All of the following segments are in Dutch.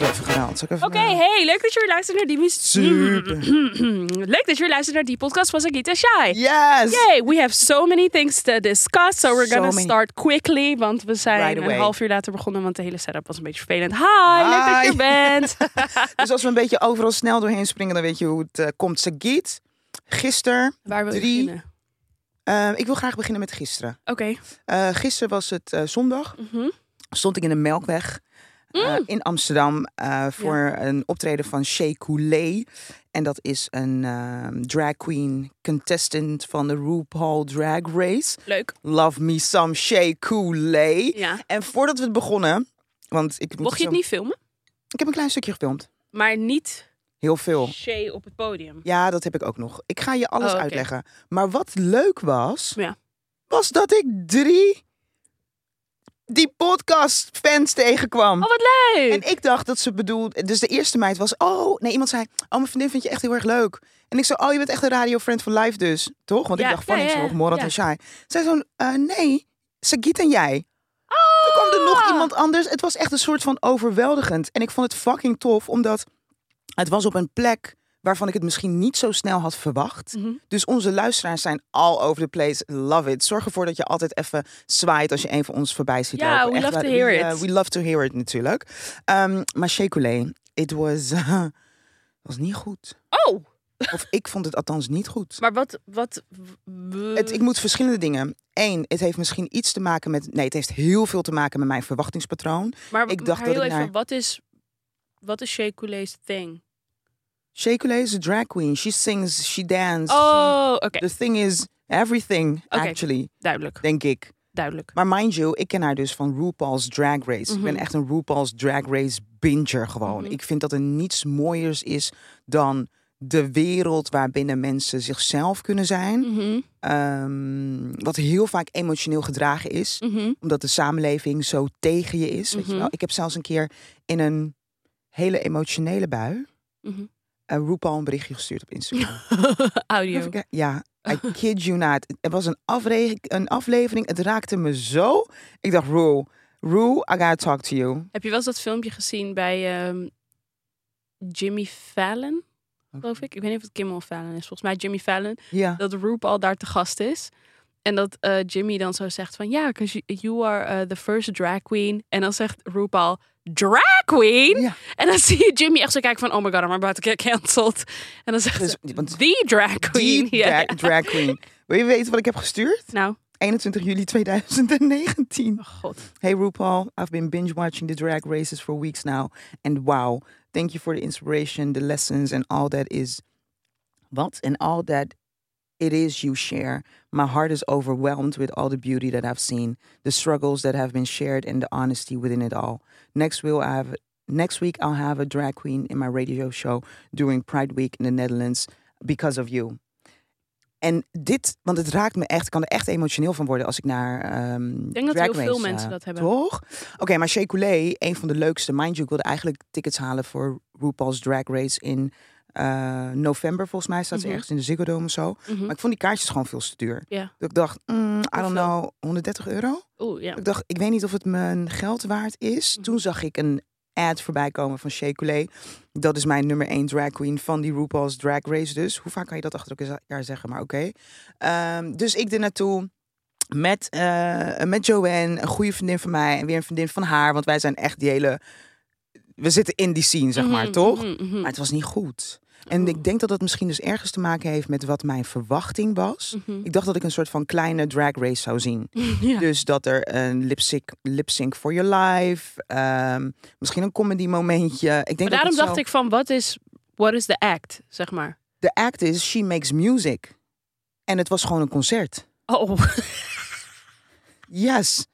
Even gehaald. Even... Oké, hey, leuk dat je weer luistert naar die Super. leuk dat je weer luistert naar die podcast van Sagita Shy. Yes! Yay, we have so many things to discuss, so we're So gonna many. start quickly, want we zijn Right een half uur later begonnen, want de hele setup was een beetje vervelend. Hi, leuk dat je er bent. Dus als we een beetje overal snel doorheen springen, dan weet je hoe het eh, komt. Sagiet, gisteren. Waar wil je Drie. beginnen? eh, ik wil graag beginnen met gisteren. Oké. Eh gisteren was het eh, zondag. Mhm. Stond ik in de Melkweg. Eh, Mm. in Amsterdam eh, voor een optreden van Shea Coulee. En dat is een ehm, drag queen contestant van de RuPaul Drag Race. Leuk. Love me some Shea Coulee. Ja. En voordat we het begonnen, want ik moet Mocht je het zo- niet filmen? Ik heb een klein stukje gefilmd. Maar niet Heel veel. Shay op het podium. Ja, dat heb ik ook nog. Ik ga je alles Oh, uitleggen. Maar wat leuk was, Ja. was dat ik drie die podcast fans tegenkwam. Oh, wat leuk! En ik dacht dat ze bedoelde. Dus de eerste meid was. Oh, nee, iemand zei. Oh, mijn vriendin vind je echt heel erg leuk. En ik zei. Oh, je bent echt een radiofriend van live, dus. Toch? Want Ja, ik dacht van ja, ja, nog. Morat ja. en Shai. Zij zo. eh, nee, Sagiet en jij. Toen kwam er nog iemand anders. Het was echt een soort van overweldigend. En ik vond het fucking tof, omdat het was op een plek waarvan ik het misschien niet zo snel had verwacht. Mhm. Dus onze luisteraars zijn all over the place. Love it. Zorg ervoor dat je altijd even zwaait als je een van ons voorbij ziet Ja, lopen. we Echt love waar, to hear we, it. eh, we love to hear it natuurlijk. Ehm, maar Shea Coulee, it was, was niet goed. Oh, Of ik vond het althans niet goed. maar wat... wat Het, ik moet verschillende dingen. Eén, het heeft misschien iets te maken met... Nee, het heeft heel veel te maken met mijn verwachtingspatroon. maar ik dacht maar dat heel ik even, naar- wat is... Wat is Coulee's thing? Shea Coulee is a drag queen. She sings, she dances. Oh, oké. The thing is everything, actually, Duidelijk, denk ik. duidelijk. Maar mind you, ik ken haar dus van RuPaul's Drag Race. Ik ben Mhm. echt een RuPaul's Drag Race binger gewoon. Mhm. Ik vind dat er niets mooiers is dan de wereld waarbinnen mensen zichzelf kunnen zijn. Mhm, Ehm, wat heel vaak emotioneel gedragen is. Omdat de samenleving zo tegen je is. Weet je wel? Ik heb zelfs een keer in een hele emotionele bui... Uh, RuPaul een berichtje gestuurd op Instagram. Audio. Ja, I kid you not. Het was een, een aflevering. Het raakte me zo. Ik dacht, Ru, Ru, I gotta talk to you. Heb je wel eens dat filmpje gezien bij ehm, Jimmy Fallon, geloof ik? Ik weet niet of het Kimmel Fallon is. Volgens mij Jimmy Fallon. Ja. Dat RuPaul daar te gast is. En dat eh, Jimmy dan zo zegt van... Ja, because you, you are eh, the first drag queen. En dan zegt RuPaul... Drag queen? Ja. En dan zie je Jimmy echt zo kijken van... Oh my god, I'm about to get cancelled. En dan zegt Dus, ze... The drag queen. die Ja. dra- drag queen. Wil je weten wat ik heb gestuurd? Nou, 21 juli 2019. oh god. Hey RuPaul, I've been binge watching the drag races for weeks now. And wow, thank you for the inspiration, the lessons and all that is... What? And all that it is you share. My heart is overwhelmed with all the beauty that I've seen, the struggles that have been shared, and the honesty within it all. Next, we'll have next week I'll have a drag queen in my radio show during Pride Week in the Netherlands because of you. En dit, want het raakt me echt, kan er echt emotioneel van worden als ik naar ehm Ik denk dat heel veel mensen eh, dat hebben. Toch? Oké, maar Shea Coulee, een van de leukste. Mind you, ik wilde eigenlijk tickets halen voor RuPaul's Drag Race in eh, november. Volgens mij staat ze Mhm. ergens in de Ziggo Dome of zo. Mhm. Maar ik vond die kaartjes gewoon veel te duur. Ik dacht, mm, I don't know, 130 euro? Oeh. Ik dacht, ik weet niet of het mijn geld waard is. Mhm. Toen zag ik een ad voorbij komen van Shea Coulee. Dat is mijn nummer 1 drag queen van die RuPaul's Drag Race dus. Hoe vaak kan je dat achter elkaar zeggen, maar oké. Ehm, dus ik er naartoe met, eh, met Joanne, een goede vriendin van mij en weer een vriendin van haar. Want wij zijn echt die hele... We zitten in die scene, zeg maar, toch? Maar het was niet goed. En Oeh. ik denk dat dat misschien dus ergens te maken heeft met wat mijn verwachting was. Mhm. Ik dacht dat ik een soort van kleine drag race zou zien. Ja. Dus dat er een lip sync, lip sync for your life. ehm, misschien een comedy momentje. Ik denk Maar daarom dacht zo- ik van, wat is, what is the act, zeg maar. De act is, she makes music. En het was gewoon een concert. Oh, Yes.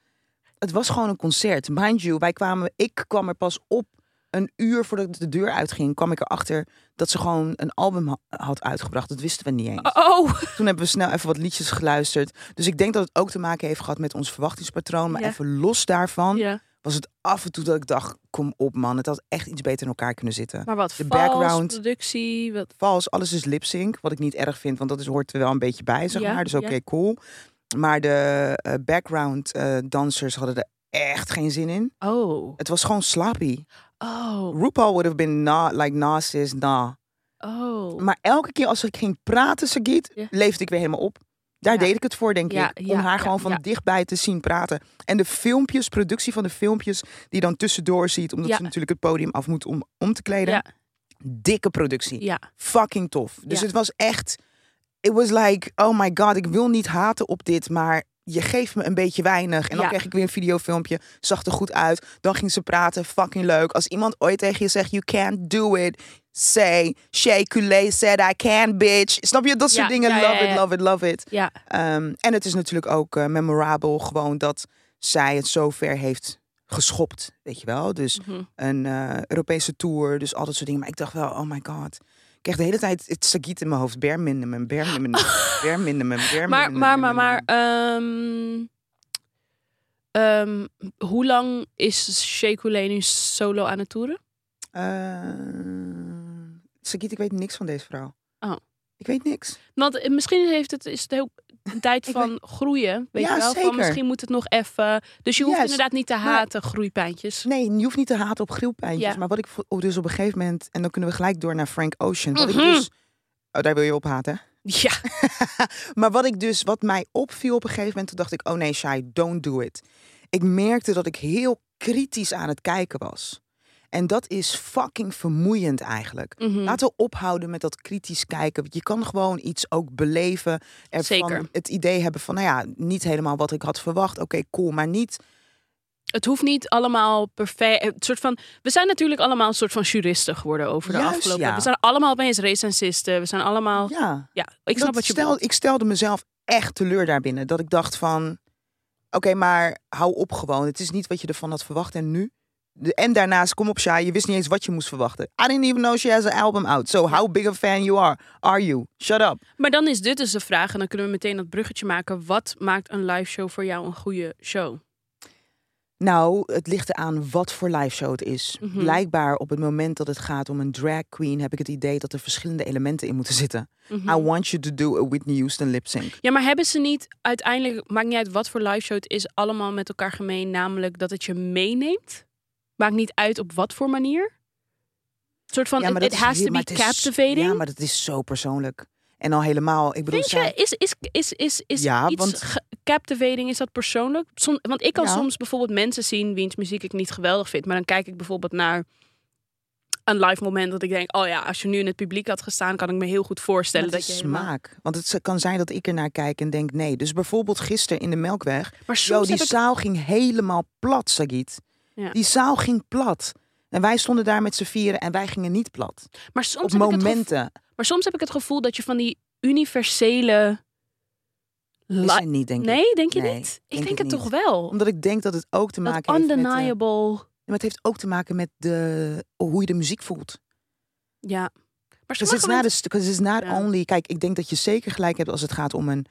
Het was gewoon een concert. Mind you, wij kwamen, ik kwam er pas op een uur voordat ik de deur uitging, kwam ik erachter dat ze gewoon een album ha- had uitgebracht. Dat wisten we niet eens. oh. Toen hebben we snel even wat liedjes geluisterd. Dus ik denk dat het ook te maken heeft gehad met ons verwachtingspatroon. Maar Ja. even los daarvan Ja. was het af en toe dat ik dacht, kom op man, het had echt iets beter in elkaar kunnen zitten. Maar wat, De vals, background. productie, wat... Vals, alles is lip sync, wat ik niet erg vind, want dat is, hoort er wel een beetje bij, zeg Ja, maar. Dus oké, cool. Maar de eh, background eh, dansers hadden er echt geen zin in. Oh. Het was gewoon slappy. Oh, RuPaul would have been nah, like Nas is nah. oh. Maar elke keer als ik ging praten, Sagit, Ja. leefde ik weer helemaal op. Daar Ja. deed ik het voor, denk Ja, ik. ja, om haar gewoon van dichtbij te zien praten. En de filmpjes, productie van de filmpjes, die je dan tussendoor ziet. Omdat ze natuurlijk het podium af moet om om te kleden. Dikke productie. Fucking tof. Dus het was echt... It was like, oh my god, ik wil niet haten op dit, maar je geeft me een beetje weinig. En dan Ja. kreeg ik weer een videofilmpje, zag er goed uit. Dan ging ze praten, fucking leuk. Als iemand ooit tegen je zegt, you can't do it, say, Coulee said I can, bitch. Snap je? Dat soort Ja, dingen, ja, love it, love it, love it. ja. Ehm, en het is natuurlijk ook eh, memorabel gewoon dat zij het zo ver heeft geschopt, weet je wel. Dus Mhm. een eh, Europese tour, dus al dat soort dingen. Maar ik dacht wel, oh my god. Ik kreeg de hele tijd het sagiet in mijn hoofd. Bare minimum, bare minimum, bare minimum, bare Maar, maar, maar, maar, ehm, ehm, hoe lang is nu solo aan het toeren? Sagiet, ik weet niks van deze vrouw. Oh. Ik weet niks. Want eh, misschien heeft het, is het heel een tijd van groeien. Weet Ja, je wel? zeker. Van misschien moet het nog even. Dus je hoeft inderdaad niet te haten, groeipijntjes. Nee, je hoeft niet te haten op grillpijntjes. Ja. Maar wat ik oh, dus op een gegeven moment... En dan kunnen we gelijk door naar Frank Ocean. Wat Mhm. ik dus... Oh, daar wil je op haten? Ja, maar wat ik dus, wat mij opviel op een gegeven moment, toen dacht ik, oh nee, Shai, don't do it. Ik merkte dat ik heel kritisch aan het kijken was. En dat is fucking vermoeiend eigenlijk. Mhm. Laten we ophouden met dat kritisch kijken. Je kan gewoon iets ook beleven. Ervan Zeker. het idee hebben van, nou ja, niet helemaal wat ik had verwacht. Oké, cool, maar niet. het hoeft niet allemaal perfect. Het soort van, we zijn natuurlijk allemaal een soort van juristen geworden over de Juist, afgelopen. ja. We zijn allemaal opeens recensisten. We zijn allemaal. Ja, Ja, ik snap dat wat je stel. Ik stelde mezelf echt teleur daarbinnen. Dat ik dacht van, oké, maar hou op gewoon. Het is niet wat je ervan had verwacht. En nu? En daarnaast, kom op Shai, je wist niet eens wat je moest verwachten. I didn't even know she has an album out. So how big a fan you are, are you? Shut up. Maar dan is dit dus de vraag, en dan kunnen we meteen dat bruggetje maken. Wat maakt een live show voor jou een goede show? Nou, het ligt eraan wat voor live show het is. Mhm. Blijkbaar op het moment dat het gaat om een drag queen... heb ik het idee dat er verschillende elementen in moeten zitten. Mhm. I want you to do a Whitney Houston lip sync. Ja, maar hebben ze niet uiteindelijk, maakt niet uit wat voor live show het is, allemaal met elkaar gemeen, namelijk dat het je meeneemt? Maakt niet uit op wat voor manier? Een soort van, Ja, maar it, has to be het is- captivating. Ja, maar dat is zo persoonlijk. En al helemaal, ik bedoel... Vind je, is, is, is, is, is Ja, iets want- captivating, is dat persoonlijk? Som, want ik kan Ja. soms bijvoorbeeld mensen zien wiens muziek ik niet geweldig vind. Maar dan kijk ik bijvoorbeeld naar een live moment dat ik denk... oh ja, als je nu in het publiek had gestaan... kan ik me heel goed voorstellen het dat je helemaal- smaak. Want het kan zijn dat ik er naar kijk en denk nee. Dus bijvoorbeeld gisteren in de Melkweg. Maar Yo, soms die ik... zaal ging helemaal plat, Sagit. Ja. Die zaal ging plat. En wij stonden daar met z'n vieren en wij gingen niet plat. Maar soms, Op heb ik het gevoel, momenten. maar soms heb ik het gevoel dat je van die universele... Is er niet, denk ik. Nee, denk je Nee, niet? Ik denk ik het niet. toch wel. Omdat ik denk dat het ook te Dat maken heeft met... eh, undeniable... maar het heeft ook te maken met de, hoe je de muziek voelt. Ja. Maar Dus it's sommige not, mensen... a, 'cause it's not only... Kijk, ik denk dat je zeker gelijk hebt als het gaat om een...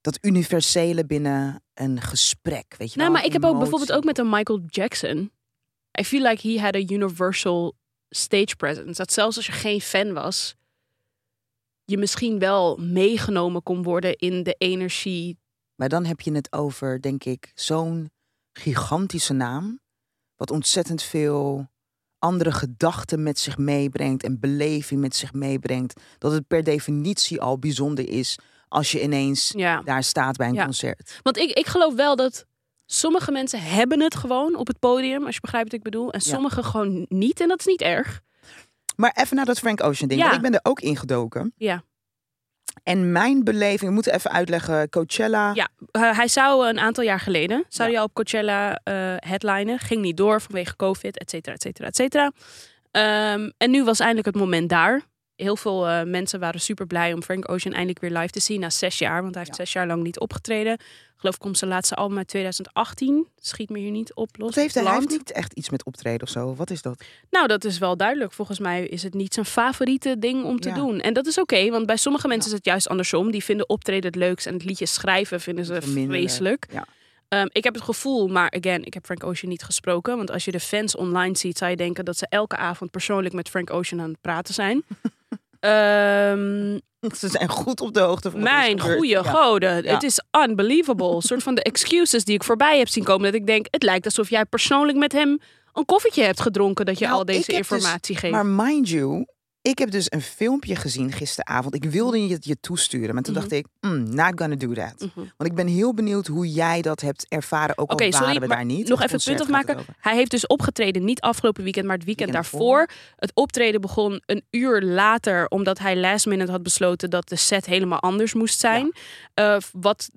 Dat universele binnen een gesprek, weet je Nou, wel? maar ik heb ook bijvoorbeeld ook met een Michael Jackson. I feel like he had a universal stage presence. Dat zelfs als je geen fan was, je misschien wel meegenomen kon worden in de energie. Maar dan heb je het over, denk ik, zo'n gigantische naam. Wat ontzettend veel andere gedachten met zich meebrengt en beleving met zich meebrengt. Dat het per definitie al bijzonder is als je ineens Ja. daar staat bij een Ja. concert. Want ik, ik geloof wel dat sommige mensen hebben het gewoon op het podium, als je begrijpt wat ik bedoel. En Ja. sommige gewoon niet. En dat is niet erg. Maar even naar dat Frank Ocean ding. Ja. Want ik ben er ook ingedoken. Ja. En mijn beleving, we moeten even uitleggen, Coachella. Ja, eh, hij zou een aantal jaar geleden, zou hij al op Coachella eh headlinen. Ging niet door vanwege COVID, et cetera, et cetera, et cetera. Ehm, en nu was eindelijk het moment daar. Heel veel eh, mensen waren super blij om Frank Ocean eindelijk weer live te zien na zes jaar. Want hij heeft Ja. zes jaar lang niet opgetreden. Ik geloof komt zijn laatste album uit 2018. Schiet me hier niet op los. Wat heeft hij? Heeft niet echt iets met optreden of zo. Wat is dat? Nou, dat is wel duidelijk. Volgens mij is het niet zijn favoriete ding om te Ja. doen. En dat is oké, want bij sommige mensen is het juist andersom. Die vinden optreden het leukst en het liedje schrijven vinden ze vreselijk. Ja. Ehm, ik heb het gevoel, maar again, ik heb Frank Ocean niet gesproken. Want als je de fans online ziet, zou je denken dat ze elke avond persoonlijk met Frank Ocean aan het praten zijn. Ehm, Ze zijn goed op de hoogte van mijn goede Ja. goden, Ja. het is unbelievable. Een soort van de excuses die ik voorbij heb zien komen. Dat ik denk, het lijkt alsof jij persoonlijk met hem een koffietje hebt gedronken dat je Nou, al deze dus- informatie geeft. Maar mind you, ik heb dus een filmpje gezien gisteravond. Ik wilde je het je toesturen, maar toen Mhm. dacht ik, mm, not gonna do that. Mhm. Want ik ben heel benieuwd hoe jij dat hebt ervaren, ook al sorry, waren we daar niet. nog even het punt afmaken. Hij heeft dus opgetreden, niet afgelopen weekend, maar het weekend, Weekend daarvoor. Het optreden begon een uur later, omdat hij last minute had besloten dat de set helemaal anders moest zijn. Eh, wat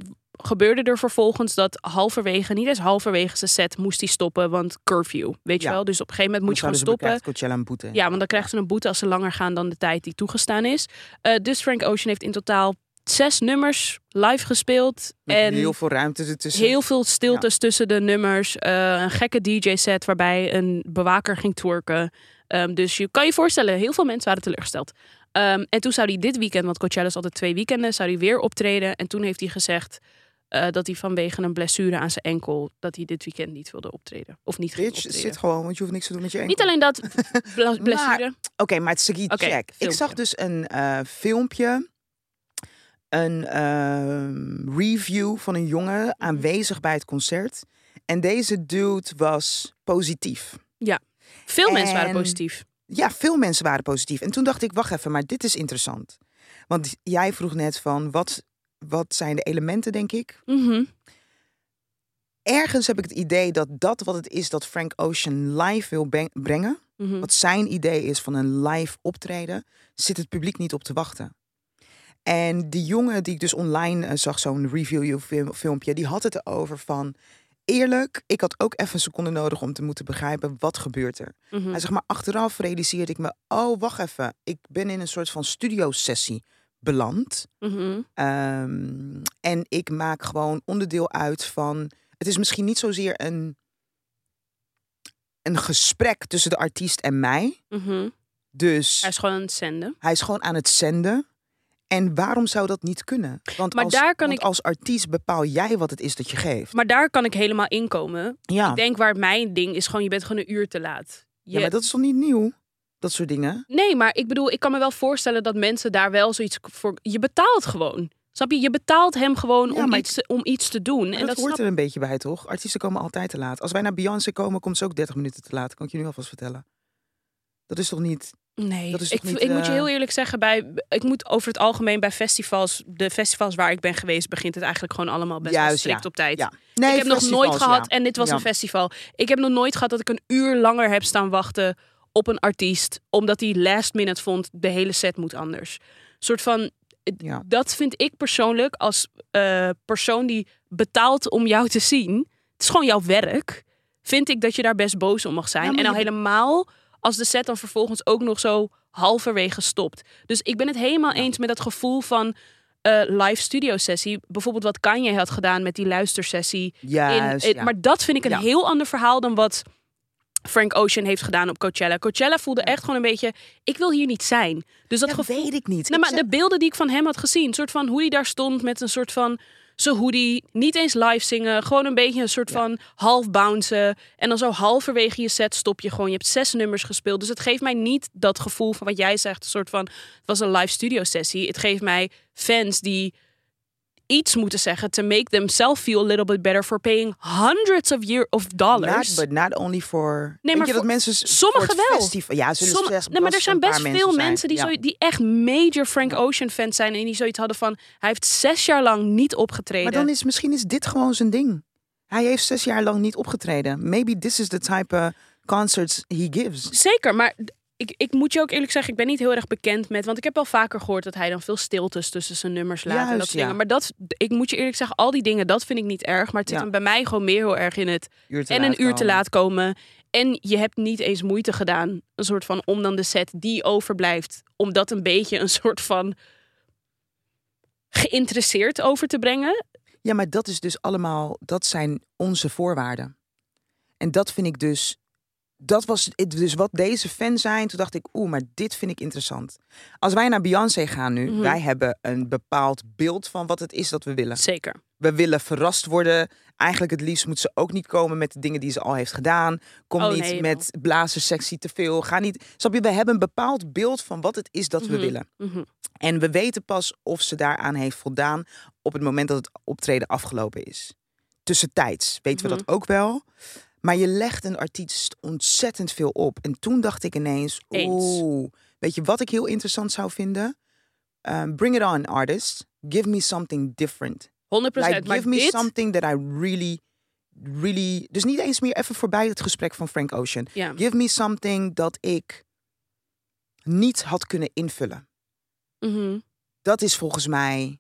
gebeurde er vervolgens? Dat halverwege, niet eens halverwege zijn set, moest hij stoppen, want curfew, weet je wel? Dus op een gegeven moment moet je gewoon stoppen. Coachella een boete. Ja, want dan krijgt ze een boete als ze langer gaan dan de tijd die toegestaan is. Eh, dus Frank Ocean heeft in totaal zes nummers live gespeeld. Met en heel veel ruimte ertussen. Heel veel stiltes tussen de nummers. eh, een gekke DJ-set waarbij een bewaker ging twerken. Ehm, dus je kan je voorstellen, heel veel mensen waren teleurgesteld. Ehm, en toen zou hij dit weekend, want Coachella is altijd twee weekenden, zou hij weer optreden. En toen heeft hij gezegd eh, dat hij vanwege een blessure aan zijn enkel, dat hij dit weekend niet wilde optreden. Of niet ging Bitch, optreden. zit gewoon, want je hoeft niks te doen met je enkel. Niet alleen dat, blessure. Oké, maar het is een Oké, check. Ik zag dus een eh, filmpje, een ehm, review van een jongen aanwezig bij het concert. En deze dude was positief. Veel mensen waren En- positief. Ja, veel mensen waren positief. En toen dacht ik, wacht even, maar dit is interessant. Want jij vroeg net van, wat, wat zijn de elementen, denk ik? Mhm. Ergens heb ik het idee dat dat wat het is dat Frank Ocean live wil brengen, Mhm. wat zijn idee is van een live optreden, zit het publiek niet op te wachten. En die jongen die ik dus online eh, zag, zo'n review film- filmpje, die had het erover van... Eerlijk, ik had ook even een seconde nodig om te moeten begrijpen wat gebeurt er. Mhm. Hij zegt maar achteraf realiseerde ik me, oh wacht even, ik ben in een soort van studiosessie beland. Mhm. Ehm, en ik maak gewoon onderdeel uit van. Het is misschien niet zozeer een, een gesprek tussen de artiest en mij. Mhm. Dus Hij is gewoon aan het zenden. hij is gewoon aan het zenden. En waarom zou dat niet kunnen? Want, Maar als, daar kan want ik- als artiest bepaal jij wat het is dat je geeft. Maar daar kan ik helemaal inkomen. Ja, Ik denk waar mijn ding is gewoon, je bent gewoon een uur te laat. Je- ja maar dat is toch niet nieuw? Dat soort dingen. Nee, maar ik bedoel, ik kan me wel voorstellen dat mensen daar wel zoiets voor... Je betaalt gewoon. Snap je? Je betaalt hem gewoon Ja, om, iets, te- om iets te doen. En dat, dat hoort snap... er een beetje bij, toch? Artiesten komen altijd te laat. Als wij naar Beyoncé komen, komt ze ook 30 minuten te laat. Kan ik je nu alvast vertellen. Dat is toch niet... Nee, Dat is ik, niet, ik moet je eh, heel eerlijk zeggen, bij, ik moet over het algemeen bij festivals, de festivals waar ik ben geweest, begint het eigenlijk gewoon allemaal best Juist, strikt ja. op tijd. Ja. Nee, ik heb nog nooit gehad, en dit was een festival, ik heb nog nooit gehad dat ik een uur langer heb staan wachten op een artiest, omdat hij last minute vond, de hele set moet anders. Een soort van, Ja. dat vind ik persoonlijk als eh, persoon die betaalt om jou te zien, het is gewoon jouw werk, vind ik dat je daar best boos om mag zijn. Ja, en al je- helemaal als de set dan vervolgens ook nog zo halverwege stopt. Dus ik ben het helemaal eens met dat gevoel van eh, live studio sessie. Bijvoorbeeld wat Kanye had gedaan met die luistersessie. Juist, in- ja. Maar dat vind ik een heel ander verhaal dan wat Frank Ocean heeft gedaan op Coachella. Coachella voelde echt gewoon een beetje, ik wil hier niet zijn. Dus dat Ja, gevoel... weet ik niet. Nou, maar de beelden die ik van hem had gezien, een soort van hoe hij daar stond met een soort van zijn hoodie, niet eens live zingen, gewoon een beetje een soort Ja. van half bouncen en dan zo halverwege je set stop je gewoon. Je hebt zes nummers gespeeld, dus het geeft mij niet dat gevoel van wat jij zegt, een soort van het was een live studio sessie. Het geeft mij fans die iets moeten zeggen to make themselves feel a little bit better for paying hundreds of year of dollars. Not, but not only for... Nee, maar je dat voor- mensen... s- sommigen voor het wel. Festival, ja, zullen Somm- zes- nee, maar er zijn best veel mensen die, Ja. zo, die echt major Frank Ocean fans zijn en die zoiets hadden van hij heeft zes jaar lang niet opgetreden. Maar dan is misschien is dit gewoon zijn ding. Hij heeft zes jaar lang niet opgetreden. Maybe this is the type of concerts he gives. Zeker, maar ik, ik moet je ook eerlijk zeggen, ik ben niet heel erg bekend met, want ik heb al vaker gehoord dat hij dan veel stiltes tussen zijn nummers laat en dat Juist, soort dingen. Maar dat, ik moet je eerlijk zeggen, al die dingen, dat vind ik niet erg. Maar het zit Ja. hem bij mij gewoon meer heel erg in het en een uur te laat komen. En je hebt niet eens moeite gedaan, een soort van om dan de set die overblijft, om dat een beetje een soort van geïnteresseerd over te brengen. Ja, maar dat is dus allemaal, dat zijn onze voorwaarden. En dat vind ik dus, dat was dus wat deze fans zijn. Toen dacht ik, oeh, maar dit vind ik interessant. Als wij naar Beyoncé gaan nu, Mhm. wij hebben een bepaald beeld van wat het is dat we willen. Zeker. We willen verrast worden. Eigenlijk het liefst moet ze ook niet komen met de dingen die ze al heeft gedaan. Kom Oh, niet nee, met blazerssectie te veel. Ga niet. Snap je? We hebben een bepaald beeld van wat het is dat we Mhm. willen. Mhm. En we weten pas of ze daaraan heeft voldaan op het moment dat het optreden afgelopen is. Tussentijds weten we dat ook wel. Maar je legt een artiest ontzettend veel op. En toen dacht ik ineens, Eens. oeh, weet je wat ik heel interessant zou vinden? Um, bring it on, artist. Give me something different. 100%. Like, give me dit, something that I really, really... Dus niet eens meer even voorbij het gesprek van Frank Ocean. Give me something dat ik niet had kunnen invullen. Mhm. Dat is volgens mij...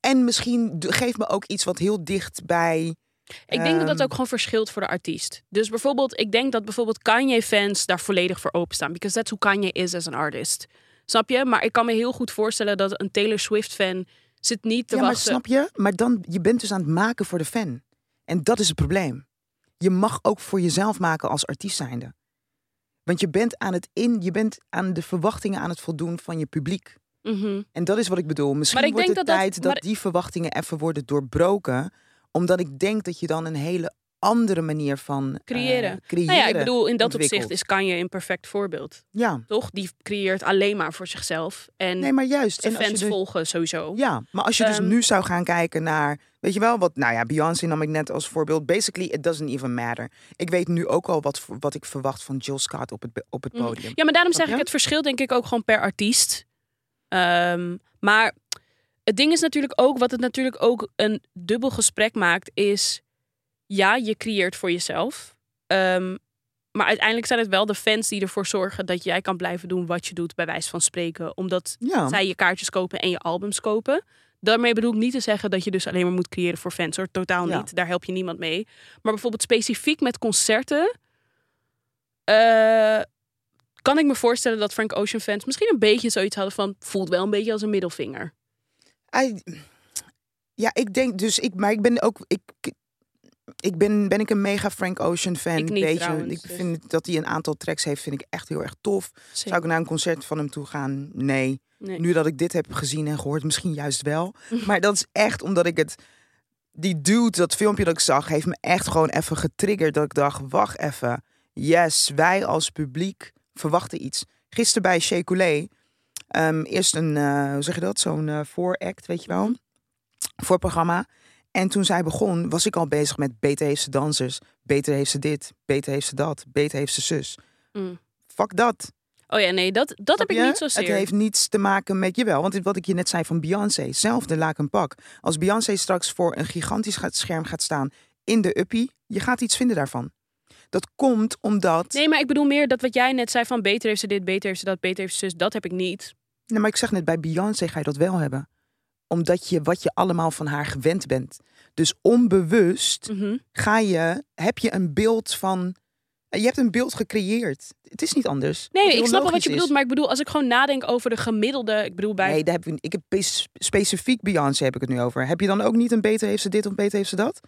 En misschien geef me ook iets wat heel dicht bij... Ik denk dat dat Ehm. ook gewoon verschilt voor de artiest. Dus bijvoorbeeld, ik denk dat bijvoorbeeld Kanye-fans daar volledig voor openstaan. Because that's who Kanye is as an artist. Snap je? Maar ik kan me heel goed voorstellen dat een Taylor Swift-fan zit niet te ja, maar wachten. snap je? Maar dan, je bent dus aan het maken voor de fan. En dat is het probleem. Je mag ook voor jezelf maken als artiest zijnde. Want je bent aan het in, je bent aan de verwachtingen aan het voldoen van je publiek. Mhm. En dat is wat ik bedoel. Misschien Maar wordt het dat dat- tijd dat, maar- die verwachtingen even worden doorbroken. Omdat ik denk dat je dan een hele andere manier van eh, Creëren. creëren Nou ja, ik bedoel, in dat opzicht is Kanye een perfect voorbeeld. Ja, Toch? Die creëert alleen maar voor zichzelf. En nee, maar juist. En je fans dus- volgen sowieso. Ja, maar als je dus Ehm, nu zou gaan kijken naar, weet je wel, wat, nou ja, Beyoncé nam ik net als voorbeeld. Basically, it doesn't even matter. Ik weet nu ook al wat, wat ik verwacht van Jill Scott op het, op het Mm. podium. Ja, maar daarom zeg ik je? het verschil denk ik ook gewoon per artiest. Ehm, maar het ding is natuurlijk ook, wat het natuurlijk ook een dubbel gesprek maakt, is ja, je creëert voor jezelf. Ehm, maar uiteindelijk zijn het wel de fans die ervoor zorgen dat jij kan blijven doen wat je doet, bij wijze van spreken. Omdat Ja, zij je kaartjes kopen en je albums kopen. Daarmee bedoel ik niet te zeggen dat je dus alleen maar moet creëren voor fans hoor. Totaal Ja. niet. Daar help je niemand mee. Maar bijvoorbeeld specifiek met concerten. eh, kan ik me voorstellen dat Frank Ocean fans misschien een beetje zoiets hadden van. Voelt wel een beetje als een middelvinger. I- ja, ik denk dus, ik, maar ik ben ook, ik, ik ben, ben ik een mega Frank Ocean fan. Ik niet weet je, trouwens, ik dus. vind dat hij een aantal tracks heeft, vind ik echt heel erg tof. Zeker. Zou ik naar een concert van hem toe gaan? Nee. Nee. Nu dat ik dit heb gezien en gehoord, misschien juist wel. Maar dat is echt omdat ik het. Die dude, dat filmpje dat ik zag, heeft me echt gewoon even getriggerd. Dat ik dacht: wacht even. Yes, wij als publiek verwachten iets. Gisteren bij Shea Coulee, ehm, eerst een, eh, hoe zeg je dat? Zo'n eh vooract, weet je wel? Voorprogramma. En toen zij begon, was ik al bezig met beter heeft ze dansers. Beter heeft ze dit. Beter heeft ze dat. Beter heeft ze zus. Mm. Fuck dat. Oh ja, nee, dat, dat heb ik je? niet zozeer. Het heeft niets te maken met jawel. Want wat ik je net zei van Beyoncé, zelfde laak een pak. Als Beyoncé straks voor een gigantisch scherm gaat staan in de uppie, je gaat iets vinden daarvan. Dat komt omdat. Nee, maar ik bedoel meer dat wat jij net zei van beter heeft ze dit, beter heeft ze dat, beter heeft ze zus. Dat heb ik niet. Nee, maar ik zeg net, bij Beyoncé ga je dat wel hebben. Omdat je wat je allemaal van haar gewend bent. Dus onbewust Mhm. ga je, heb je een beeld van. Je hebt een beeld gecreëerd. Het is niet anders. Nee, ik snap wel wat je is. bedoelt. Maar ik bedoel, als ik gewoon nadenk over de gemiddelde... Ik bedoel, bij... Nee, daar heb ik, ik heb spe- specifiek Beyoncé heb ik het nu over. Heb je dan ook niet een beter heeft ze dit of beter heeft ze dat?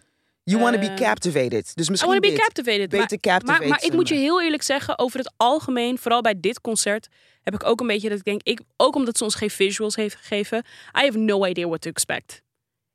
You want to be Eh, captivated. Dus I misschien want to be dit. captivated. Maar, Beter captivated. maar, maar ik moet je heel eerlijk zeggen, over het algemeen, vooral bij dit concert, heb ik ook een beetje dat ik denk, ik, ook omdat ze ons geen visuals heeft gegeven, I have no idea what to expect.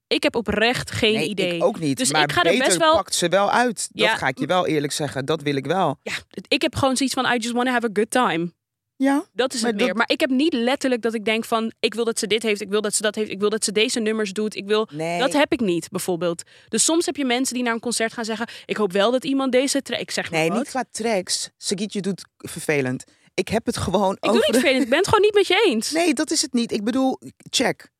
Ik heb oprecht geen Nee, idee. ik ook niet. Dus maar ik ga er beter best wel- pakt ze wel uit. Dat Ja. ga ik je wel eerlijk zeggen. Dat wil ik wel. Ja, ik heb gewoon zoiets van, I just want to have a good time. Ja. Dat is Maar het dat- meer. Maar ik heb niet letterlijk dat ik denk van, ik wil dat ze dit heeft, ik wil dat ze dat heeft, ik wil dat ze deze nummers doet, ik wil... Nee. Dat heb ik niet, bijvoorbeeld. Dus soms heb je mensen die naar een concert gaan zeggen, ik hoop wel dat iemand deze... tra- Ik zeg maar nee, wat. niet qua tracks. Sagit, je doet vervelend. Ik heb het gewoon Ik doe niet vervelend, ik ben het gewoon niet met je eens. Nee, dat is het niet. Ik bedoel, check.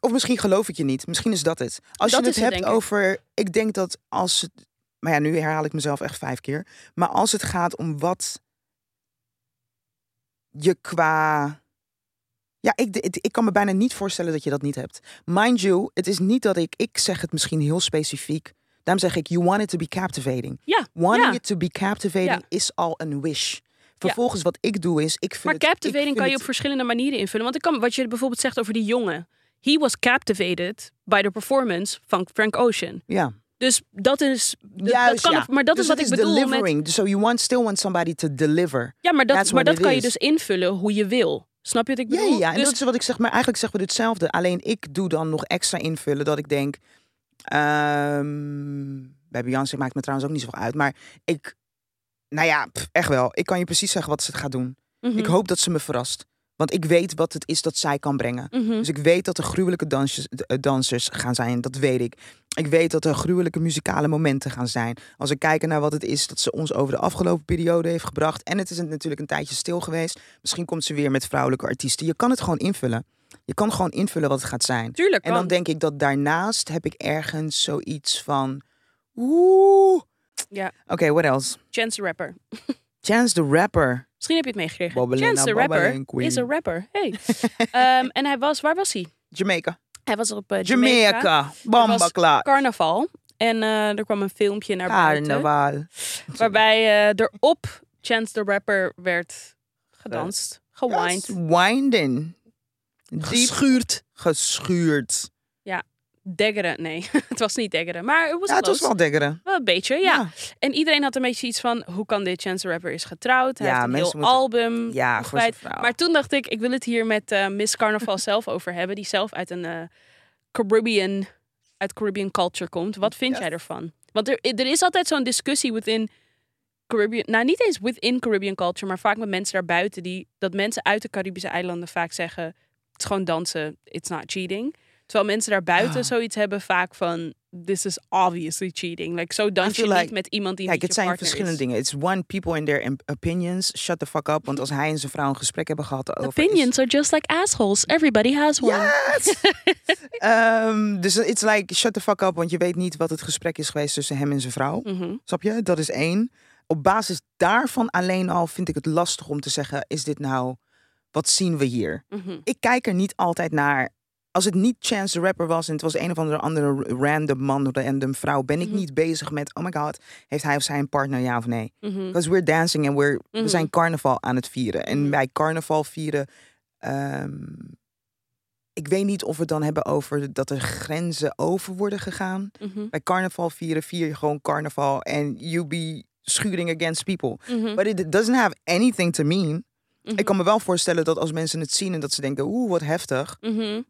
Of misschien geloof ik je niet. Misschien is dat het. Als Dat je het hebt over... Ik denk dat als het... Maar ja, nu herhaal ik mezelf echt vijf keer. Maar als het gaat om wat je qua... Ja, ik, ik, ik kan me bijna niet voorstellen dat je dat niet hebt. Mind you, het is niet dat ik... Ik zeg het misschien heel specifiek. Daarom zeg ik, you want it to be captivating. Ja, Wanting ja. it to be captivating Ja. is al een wish. Vervolgens wat ik doe is, ik vind Maar het... captivating vind kan je op verschillende manieren invullen. Want ik kan, wat je bijvoorbeeld zegt over die jongen. He was captivated by the performance van Frank Ocean. Ja. Dus dat is. dat kan ja. maar dat Dus is wat ik bedoel. Met, delivering. So you want still want somebody to deliver. ja, maar dat, That's maar dat kan je dus invullen hoe je wil. Snap je wat ik Ja, bedoel? ja, en dus, dat is wat ik zeg. Maar eigenlijk zeggen we hetzelfde. Alleen ik doe dan nog extra invullen dat ik denk. ehm, bij Beyoncé maakt me trouwens ook niet zoveel uit. Maar ik, nou ja, pff, echt wel. Ik kan je precies zeggen wat ze gaat doen. Mhm, Ik hoop dat ze me verrast. Want ik weet wat het is dat zij kan brengen. mhm. Dus ik weet dat er gruwelijke dansjes, eh, dansers gaan zijn. Dat weet ik. Ik weet dat er gruwelijke muzikale momenten gaan zijn. Als we kijken naar wat het is dat ze ons over de afgelopen periode heeft gebracht. En het is natuurlijk een tijdje stil geweest. Misschien komt ze weer met vrouwelijke artiesten. Je kan het gewoon invullen. Je kan gewoon invullen wat het gaat zijn. Tuurlijk. En dan kan. denk ik dat daarnaast heb ik ergens zoiets van. Oeh. Ja. Oké, what else? Chance the Rapper. Chance the Rapper. Misschien heb je het meegekregen. Chance the Rapper is een rapper. Hey. Ehm, en hij was, waar was hij? Jamaica. Hij was op eh, Jamaica. Jamaica. Bamba klaar. Carnaval. En eh, er kwam een filmpje naar buiten. Carnaval. Waarbij eh, er op Chance the Rapper werd gedanst. Gewined. Winden. Diep Geschuurd. geschuurd. Deggeren. Nee, het was niet deggeren. Maar het was, Ja, het was wel dekkeren. Wel een beetje, ja. En iedereen had een beetje iets van... Hoe kan dit? Chance the Rapper is getrouwd. Hij Ja, heeft een heel moeten- album. Ja. Maar toen dacht ik, ik wil het hier met eh, Miss Carnival zelf over hebben. Die zelf uit een eh, Caribbean, uit Caribbean culture komt. Wat vind Yes. jij ervan? Want er, er is altijd zo'n discussie within Caribbean... Nou, niet eens within Caribbean culture, maar vaak met mensen daarbuiten. Die, dat mensen uit de Caribische eilanden vaak zeggen... Het is gewoon dansen, it's not cheating. Terwijl mensen daarbuiten Ah. zoiets hebben vaak van... This is obviously cheating. Like, zo dans je niet met iemand die Kijk, niet het zijn verschillende is. dingen. It's one, people in their opinions. Shut the fuck up. Want als hij en zijn vrouw een gesprek hebben gehad over... is- Opinions are just like assholes. Everybody has one. Yes! Ehm, dus it's like, shut the fuck up. Want je weet niet wat het gesprek is geweest tussen hem en zijn vrouw. Mhm. Snap je? Dat is één. Op basis daarvan alleen al vind ik het lastig om te zeggen... Is dit nou... Wat zien we hier? Mhm. ik kijk er niet altijd naar. Als het niet Chance the Rapper was en het was een of andere andere random man of random vrouw, ben ik Mhm. niet bezig met, oh my god, heeft hij of zij een partner, ja of nee? Mhm. Because we're dancing en we're, Mhm. we zijn carnaval aan het vieren. En Mhm. bij carnaval vieren, ehm, ik weet niet of we het dan hebben over dat er grenzen over worden gegaan. Mhm. Bij carnaval vieren vier je gewoon carnaval en you be schuring against people. Mhm. But it doesn't have anything to mean. Mhm. Ik kan me wel voorstellen dat als mensen het zien en dat ze denken, oeh, wat heftig. Mhm.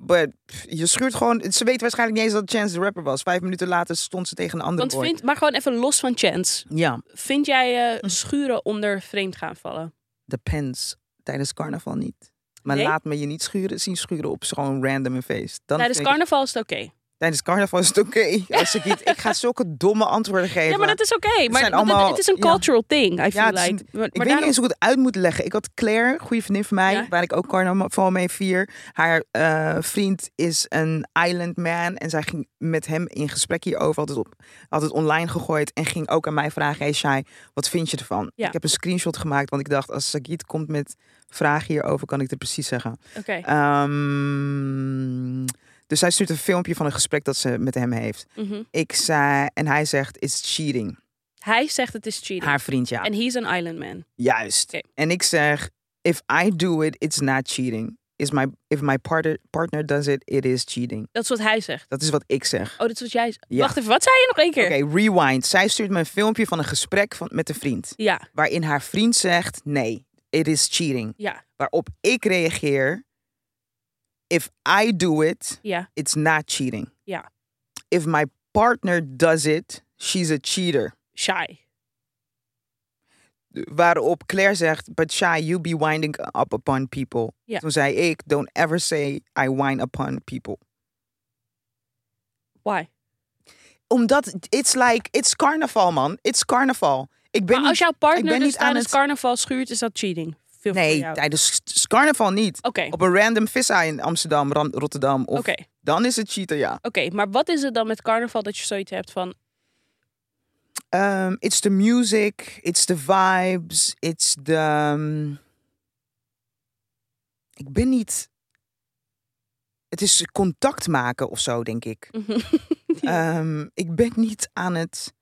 Pff, je schuurt gewoon. Ze weet waarschijnlijk niet eens dat Chance de rapper was. Vijf minuten later stond ze tegen een andere Want vind, maar gewoon even los van chance. Ja, Vind jij eh, schuren onder vreemd gaan vallen? depends. Tijdens carnaval niet. Maar Nee? laat me je niet schuren, zien schuren op gewoon random een feest. Dan Tijdens ik- carnaval is het oké. Tijdens carnaval is het oké. Als ik, niet, ik ga zulke domme antwoorden geven. Ja, maar dat is oké. Maar het- allemaal- het is een ja. cultural thing, I feel is like. Maar, Ik maar weet niet eens hoe ik het uit moet leggen. Ik had Claire, goede vriendin van mij, Ja. waar ik ook carnaval mee vier. Haar eh, vriend is een island man en zij ging met hem in gesprek hierover. Had het, op, had het online gegooid en ging ook aan mij vragen: Hey Shai, wat vind je ervan? Ja. Ik heb een screenshot gemaakt, want ik dacht: als Sagit komt met vragen hierover, kan ik het precies zeggen. Oké. Ehm, dus zij stuurt een filmpje van een gesprek dat ze met hem heeft. Mhm. Ik zei, en hij zegt: It's cheating. Hij zegt het is cheating. Haar vriend, ja. En he's an island man. Juist. En ik zeg, if I do it, it's not cheating. Is my, if my partner, partner does it, it is cheating. Dat is wat hij zegt. Dat is wat ik zeg. Oh, dat is wat jij zegt. Ja. Wacht even, wat zei je nog één keer? Oké, rewind. Zij stuurt me een filmpje van een gesprek van, met een vriend. Ja, Waarin haar vriend zegt, nee, it is cheating. ja, Waarop ik reageer, if I do it, ja. it's not cheating. Ja. If my partner does it, she's a cheater. Shy. Waarop Claire zegt, but Shai, you be winding up upon people. Toen zei ik, don't ever say I wind upon people. Why? Omdat, it's like, it's carnaval man. It's carnaval. Ik ben Maar als jouw partner dus niet aan tijdens het- carnaval schuurt, is dat cheating? Veel voor nee, jou. tijdens carnaval niet. Oké, Op een random vissa in Amsterdam, Rotterdam. Of, oké. Dan is het cheater, ja. Oké, maar wat is het dan met carnaval dat je zoiets hebt van... Um, it's the music, it's the vibes, it's the... um, ik ben niet... Het is contact maken of zo, denk ik. Ehm, ik ben niet aan het.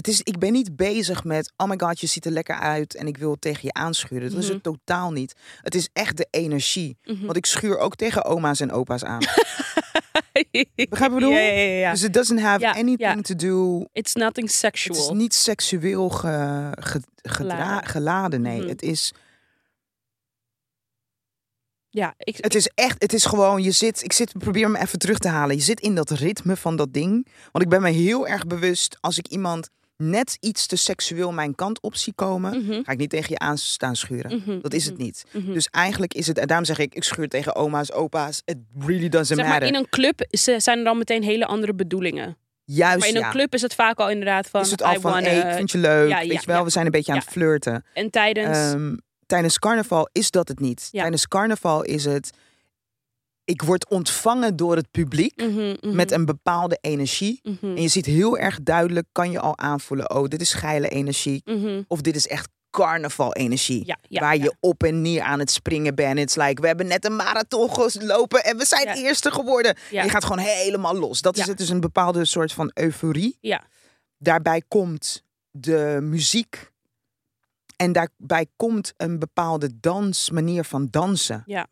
Het is, ik ben niet bezig met, oh my god, je ziet er lekker uit en ik wil het tegen je aanschuren. Dat is Mhm. het totaal niet. Het is echt de energie. Mhm. Want ik schuur ook tegen oma's en opa's aan. Begrijp je bedoel? Ja, ja, ja, ja. Dus it doesn't have anything to do. It's nothing Het sexual. is niet seksueel ge, ge- gedra- Geladen. geladen. Nee, Mhm. het is. Ja, ik, Het is echt, het is gewoon, je zit, ik zit, probeer me even terug te halen. Je zit in dat ritme van dat ding. Want ik ben me heel erg bewust als ik iemand net iets te seksueel mijn kant op zie komen, Mhm, ga ik niet tegen je aan staan schuren. mhm, Dat is het niet. mhm. Dus eigenlijk is het, en daarom zeg ik, ik schuur tegen oma's, opa's. It really doesn't Zeg maar, matter. in een club is- zijn er dan meteen hele andere bedoelingen. Juist, Maar in een ja. club is het vaak al inderdaad van... is het al I van, hey, ik vind je leuk, ja, weet ja, je wel, we zijn een beetje aan het flirten. En tijdens... Ehm, tijdens carnaval is dat het niet. Tijdens carnaval is het, ik word ontvangen door het publiek mhm, mhm, met een bepaalde energie. mhm, En je ziet heel erg duidelijk, kan je al aanvoelen, oh, dit is geile energie. Of dit is echt carnaval energie. Ja, ja, waar ja. je op en neer aan het springen bent. It's like, we hebben net een marathon gelopen en we zijn eerste geworden. Je gaat gewoon helemaal los. Dat is het dus een bepaalde soort van euforie. Ja. Daarbij komt de muziek. En daarbij komt een bepaalde dans, manier van dansen. Ja.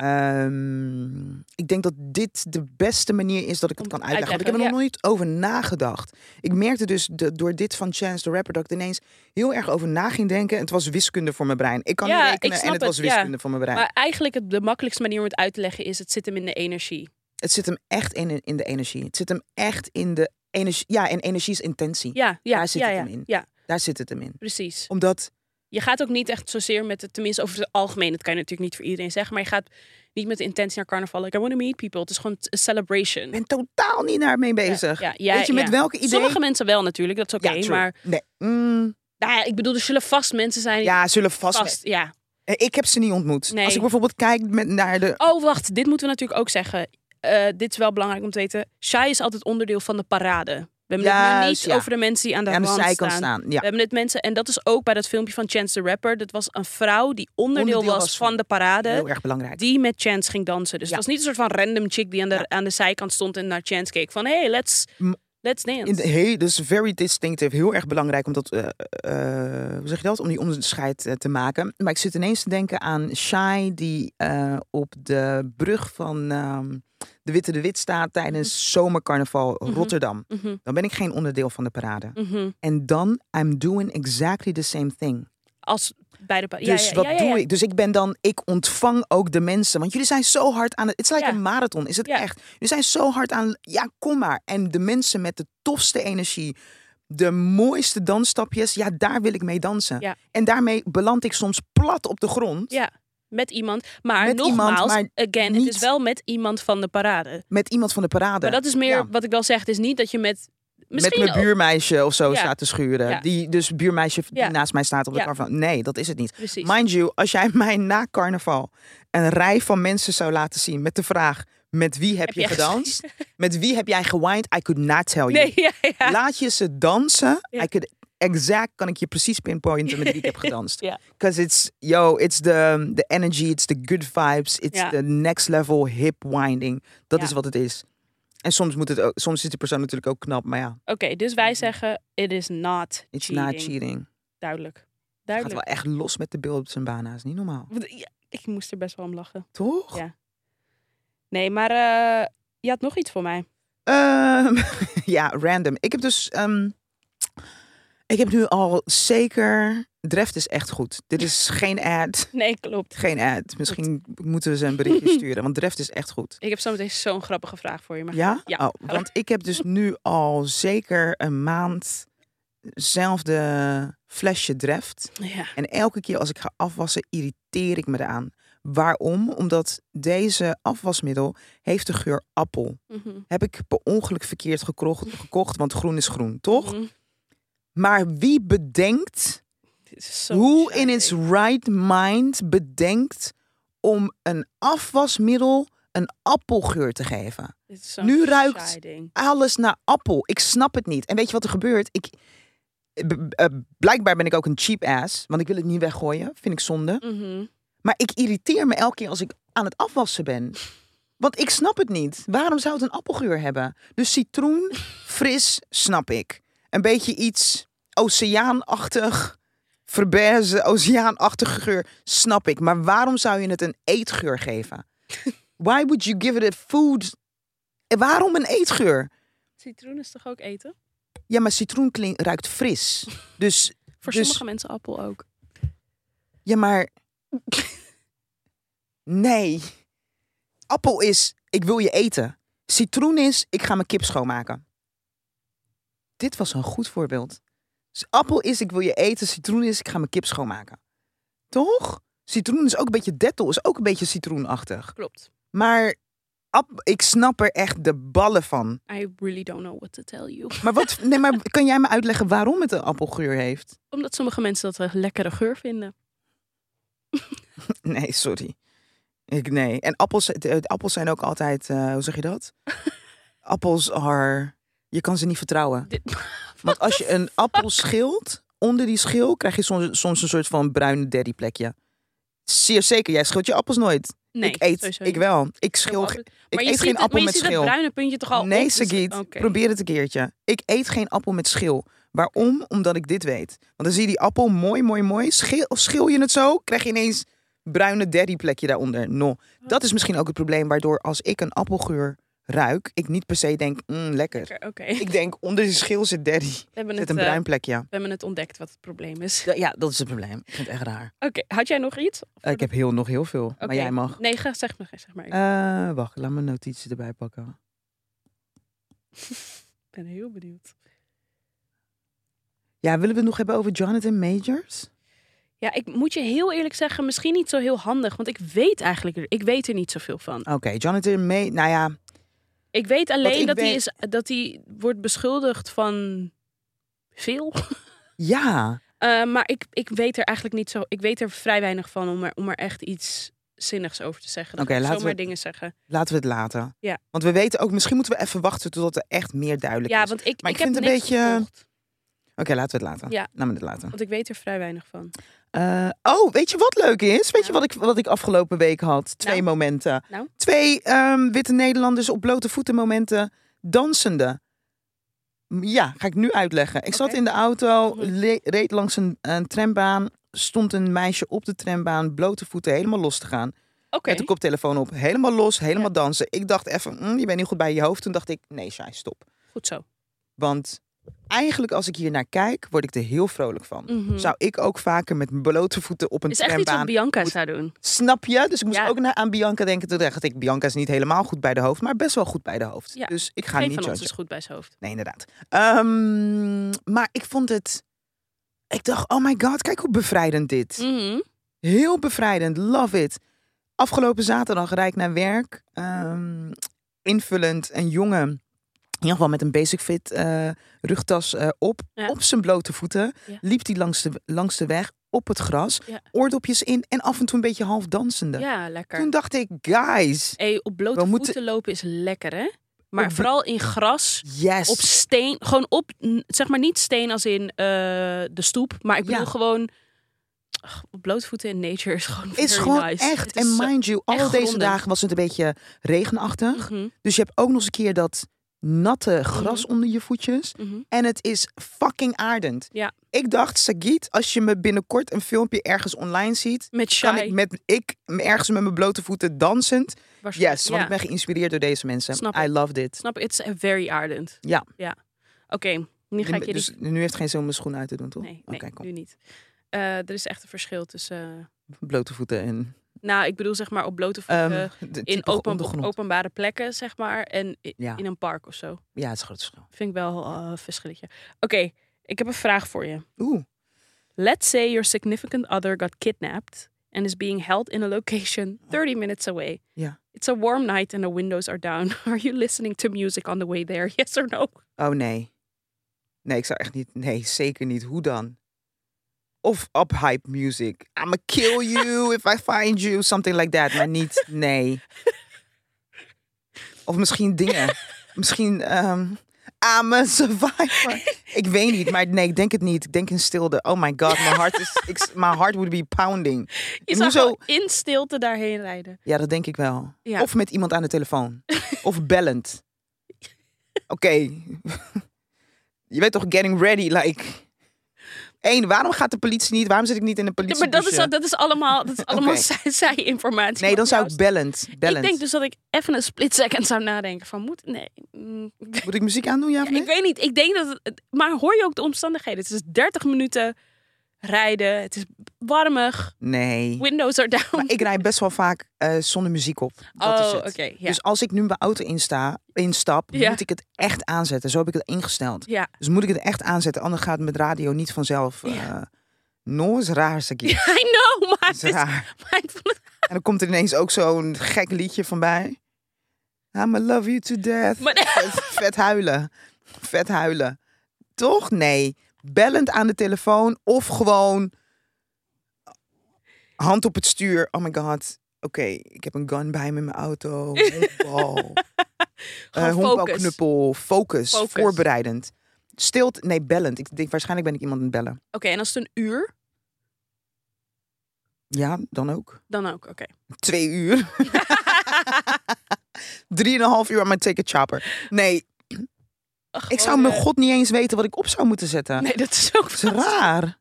Ehm, ik denk dat dit de beste manier is dat ik het kan uitleggen. Want ik heb er nog nooit over nagedacht. Ik merkte dus de, door dit van Chance the Rapper dat ik ineens heel erg over na ging denken. En het was wiskunde voor mijn brein. Ik kan Ja, niet ik rekenen en het was wiskunde voor mijn brein. Maar eigenlijk het, de makkelijkste manier om het uit te leggen is... het zit hem in de energie. Het zit hem echt in, in de energie. Het zit hem echt in de energie. Ja, en energie is intentie. Ja, ja, Daar zit het hem in. ja, Daar zit het hem in. precies. Omdat, Je gaat ook niet echt zozeer met het, tenminste over het algemeen, dat kan je natuurlijk niet voor iedereen zeggen, maar je gaat niet met de intentie naar carnaval. Like, I want to meet people. Het is gewoon een celebration. ik ben totaal niet naar mee bezig. Ja, ja, Weet je, met welke idee? Sommige mensen wel natuurlijk, dat is oké. ja, true. maar Nee. Mm, nou ja, ik bedoel, er zullen vast mensen zijn ja, zullen vast... vast, ja. Eh, Ik heb ze niet ontmoet. Nee. Als ik bijvoorbeeld kijk met, naar de... Oh, wacht, dit moeten we natuurlijk ook zeggen. Eh, dit is wel belangrijk om te weten. Shai is altijd onderdeel van de parade. We hebben het nu niet ja. over de mensen die aan de, aan de staan. staan. We Ja. hebben het mensen, en dat is ook bij dat filmpje van Chance the Rapper. Dat was een vrouw die onderdeel, Onderdeel was, was van de parade. Heel erg belangrijk. die met Chance ging dansen. Dus Ja. het was niet een soort van random chick die aan de, Ja. aan de zijkant stond en naar Chance keek. Van, hey, let's, M- let's dance. In de, hey, dus very distinctive. Heel erg belangrijk om dat, eh, eh, hoe zeg je dat? Om die onderscheid eh, te maken. Maar ik zit ineens te denken aan Shai die op de brug van ehm, de Witte de Wit staat tijdens zomercarnaval Mhm. Rotterdam. Mhm, Dan ben ik geen onderdeel van de parade. mhm. En dan, I'm doing exactly the same thing. Als bij de Dus ja, wat doe ik? Dus ik ben dan, ik ontvang ook de mensen. Want jullie zijn zo hard aan het. Het is Ja. een marathon, is het echt? Jullie zijn zo hard aan. Ja, kom maar. En de mensen met de tofste energie, de mooiste dansstapjes, ja, daar wil ik mee dansen. Ja. En daarmee beland ik soms plat op de grond. Ja, met iemand. Maar Met iemand, nogmaals, maar again, het is wel met iemand van de parade. Met iemand van de parade. Maar dat is meer, Ja. wat ik wel zeg, het is niet dat je met... Misschien met mijn buurmeisje of zo Ja. staat te schuren. Ja. Die dus buurmeisje die naast mij staat op de van. Nee, dat is het niet. Precies. Mind you, als jij mij na carnaval een rij van mensen zou laten zien met de vraag: met wie heb, Heb je gedanst? met wie heb jij gewined? I could not tell you. Nee. Laat je ze dansen. I could exact kan ik je precies pinpointen met wie ik heb gedanst. Because it's yo, it's the the energy, it's the good vibes, it's the next level hip winding. Dat is wat het is. En soms moet het ook, soms is die persoon natuurlijk ook knap, maar ja, Oké, dus wij zeggen, it is not it's cheating. not cheating. Duidelijk. Gaat Duidelijk. wel echt los met de beeld op zijn bana, is niet normaal. Ja, ik moest er best wel om lachen. Toch? Ja. Nee, maar eh, je had nog iets voor mij. Ehm, ja, random. Ik heb dus. ehm, ik heb nu al zeker. Dreft is echt goed. Dit is geen ad. Nee, klopt. Geen ad. Misschien moeten we ze een berichtje sturen. Want Dreft is echt goed. Ik heb zometeen zo'n grappige vraag voor je. Maar Ja? Ja. Oh, want ik heb dus nu al zeker een maand. Zelfde flesje Dreft. Ja. En elke keer als ik ga afwassen, irriteer ik me eraan. Waarom? Omdat deze afwasmiddel heeft de geur appel. Mhm. Heb ik per ongeluk verkeerd gekocht, want groen is groen, toch? Mhm. Maar wie bedenkt, hoe in its right mind bedenkt om een afwasmiddel een appelgeur te geven? Nu ruikt-. Alles naar appel. Ik snap het niet. En weet je wat er gebeurt? Ik, b- eh, blijkbaar ben ik ook een cheap ass, want ik wil het niet weggooien. Vind ik zonde. Mhm. Maar ik irriteer me elke keer als ik aan het afwassen ben. Want ik snap het niet. Waarom zou het een appelgeur hebben? Dus citroen, fris, snap ik. Een beetje iets oceaanachtig, verberze, oceaanachtige geur, snap ik. Maar waarom zou je het een eetgeur geven? Why would you give it a food? En Waarom een eetgeur? Citroen is toch ook eten? Ja, maar citroen klink- ruikt fris. Dus, Voor Dus- sommige mensen appel ook. ja, maar... Nee. Appel is, ik wil je eten. Citroen is, ik ga mijn kip schoonmaken. Dit was een goed voorbeeld. S- Appel is, ik wil je eten. Citroen is, ik ga mijn kip schoonmaken. Toch? Citroen is ook een beetje dettel, is ook een beetje citroenachtig. Klopt. Maar ap- ik snap er echt de ballen van. I really don't know what to tell you. Maar, wat, nee, maar kan jij me uitleggen waarom het een appelgeur heeft? Omdat sommige mensen dat een lekkere geur vinden. Nee, sorry. Ik, nee. En appels, de, de appels zijn ook altijd, eh, hoe zeg je dat? appels are, je kan ze niet vertrouwen. Dit- Want als je een appel schilt, onder die schil krijg je soms, soms een soort van bruine daddyplekje. Zeer zeker, jij schilt je appels nooit. Nee, ik eet, sowieso ik wel. Ik schil, ik Maar eet geen appel maar met je ziet schil. het bruine puntje toch al Nee, op, dus- probeer het een keertje. Ik eet geen appel met schil. Waarom? Omdat ik dit weet. Want dan zie je die appel mooi, mooi, mooi. Schil, schil je het zo, krijg je ineens bruine daddyplekje daaronder. No. Dat is misschien ook het probleem waardoor als ik een appelgeur ruik, ik niet per se denk, mm, lekker. Oké, oké. Ik denk, onder die schil zit daddy. We hebben Zit het, een eh, bruin plekje. we hebben het ontdekt wat het probleem is. Ja, Ja, dat is het probleem. Ik vind het echt raar. Oké, had jij nog iets? Eh, ik heb heel, nog heel veel, maar jij mag. Nee, ga, zeg maar. Zeg maar. Ik Eh, wacht, laat mijn notities erbij pakken. ben heel benieuwd. Ja, willen we het nog hebben over Jonathan Majors? Ja, ik moet je heel eerlijk zeggen, misschien niet zo heel handig, want ik weet eigenlijk, ik weet er niet zoveel van. Oké, Jonathan May, nou ja, Ik weet alleen ik dat, hij is, dat hij wordt beschuldigd van veel. ja. Eh, maar ik, ik weet er eigenlijk niet zo. Ik weet er vrij weinig van om er, om er echt iets zinnigs over te zeggen. Oké, ik laten zomaar we- dingen zeggen. Laten we het laten. Ja. Want we weten ook, misschien moeten we even wachten totdat er echt meer duidelijk Ja, is. want ik, Maar ik, vind het een beetje- gevolgd, Oké, laten we het laten. Ja. Laten we het laten. Want ik weet er vrij weinig van. Eh, oh, weet je wat leuk is? Weet je Nou. wat ik, wat ik afgelopen week had? Twee Nou. momenten. Nou. Twee ehm, witte Nederlanders op blote voeten momenten dansende. Ja, ga ik nu uitleggen. Ik zat in de auto, Mhm. reed langs een, een trambaan. Stond een meisje op de trambaan, blote voeten, helemaal los te gaan. Oké. Met de koptelefoon op, helemaal los, helemaal dansen. Ik dacht even, mm, je bent niet goed bij je hoofd. Toen dacht ik, nee, Shai, stop. Goed zo. Want eigenlijk als ik hier naar kijk, word ik er heel vrolijk van. Mhm. Zou ik ook vaker met mijn blote voeten op een is echt iets wat trambaan... Bianca moet- zou doen. Snap je? Dus ik moest Ja. ook naar, aan Bianca denken. Toen dacht ik, Bianca is niet helemaal goed bij de hoofd, maar best wel goed bij de hoofd. Ja. Dus ik ga Geen niet van ons is goed bij zijn hoofd. Nee, inderdaad. Ehm, maar ik vond het... Ik dacht, oh my god, kijk hoe bevrijdend dit. Mhm. Heel bevrijdend, love it. Afgelopen zaterdag rijd ik naar werk. ehm, invullend een jongen, in ieder geval met een basic fit eh, rugtas eh, op, Ja. op zijn blote voeten. Ja. Liep hij langs de, langs de weg op het gras, Ja. oordopjes in en af en toe een beetje half dansende. Ja, lekker. Toen dacht ik, guys, Hey, op blote voeten moeten- lopen is lekker, hè? Maar Op vooral in gras, yes. op steen. Gewoon op, zeg maar niet steen als in eh, de stoep. Maar ik bedoel gewoon... ach, op blote voeten in nature is gewoon is gewoon nice. echt. En mind you, al deze dagen was het een beetje regenachtig. Mhm, Dus je hebt ook nog eens een keer dat natte gras onder je voetjes. mhm. En het is fucking aardend. Ja. Ik dacht, Sagit, als je me binnenkort een filmpje ergens online ziet, Met kan ik met ik ergens met mijn blote voeten dansend. Yes, want Ja. ik ben geïnspireerd door deze mensen. Snap I love dit. Snap is very ardent. Ja. Ja. Oké, nu ga ik je dus die... nu heeft geen zin om mijn schoen uit te doen, toch? Nee, nee kom. nu niet. Eh, er is echt een verschil tussen... Blote voeten en Nou, ik bedoel zeg maar op blote voeten... ehm, in open, openbare plekken, zeg maar. En Ja. in een park of zo. Ja, het is groot verschil. Vind ik wel eh, een verschilletje. Oké, ik heb een vraag voor je. Oeh, Let's say your significant other got kidnapped and is being held in a location 30 minutes away. Ja. It's a warm night and the windows are down. Are you listening to music on the way there? Yes or no? oh nee. Nee, ik zou echt niet. Nee, zeker niet. Hoe dan? Of up hype music. I'ma kill you if I find you. Something like that. Maar niet, nee. Of misschien dingen. misschien ehm I'm a survivor. ik weet niet, maar nee, ik denk het niet. Ik denk in stilte. Oh my god, mijn hart is... Ik, my heart would be pounding. Je zou gewoon in stilte daarheen rijden. Ja, dat denk ik wel. Ja. Of met iemand aan de telefoon. of bellend. Oké. je weet toch, getting ready, like... Eén, waarom gaat de politie niet? Waarom zit ik niet in de politie? maar dat is, dat is allemaal, dat is allemaal Oké. zij, zij informatie. Nee, dan zou ik bellend. bellend. Ik denk dus dat ik even een split second zou nadenken van moet nee. mm, Moet ik muziek aandoen, ja of Ja, nee? ik weet niet. Ik denk dat het. Maar hoor je ook de omstandigheden? Het is 30 minuten rijden. Het is warmig. Nee. Windows are down. Maar ik rijd best wel vaak eh, zonder muziek op. Dat oh, is ja. Dus als ik nu mijn auto insta, instap, Ja. moet ik het echt aanzetten. Zo heb ik het ingesteld. ja. Dus moet ik het echt aanzetten, anders gaat het met radio niet vanzelf. eh Ja. no, is raar, Saki. I know, maar is het is, raar. maar ik vond het- En dan komt er ineens ook zo'n gek liedje van bij. I'ma love you to death. maar- Vet, vet huilen. Vet huilen. Toch? Nee. Bellend aan de telefoon of gewoon hand op het stuur. Oh my god. Oké, ik heb een gun bij me in mijn auto. Honkbal. Eh Gewoon focus. honkbalknuppel. Focus. Focus. Voorbereidend. Stilt. Nee, bellend. Ik denk waarschijnlijk ben ik iemand aan het bellen. Oké, en als het een uur, Ja, dan ook. dan ook. Oké. Twee uur. Drieënhalf uur aan mijn take a chopper. Nee, ik zou Gewoon, mijn god niet eens weten wat ik op zou moeten zetten. Nee, dat is ook Het is raar.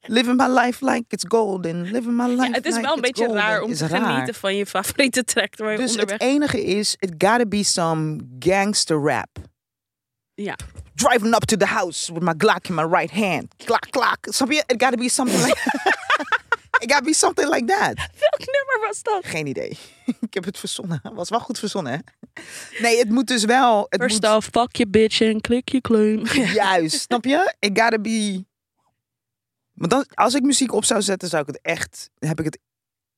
Living my life like it's golden. Living my life Ja, het is like wel een beetje golden. raar om te raar. genieten van je favoriete track terwijl je Dus het enige is, it gotta be some gangster rap. Ja. Driving up to the house with my Glock in my right hand. Glock, glock. Snap je? It gotta be something like... it gotta be something like that. Welk nummer was dat? Geen idee. ik heb het verzonnen. Was wel goed verzonnen, hè? Nee, het moet dus wel... Het First moet, off, fuck je bitch en klik je claim. Juist, snap je? It gotta be... Want dan, als ik muziek op zou zetten, zou ik het echt... Heb ik, het,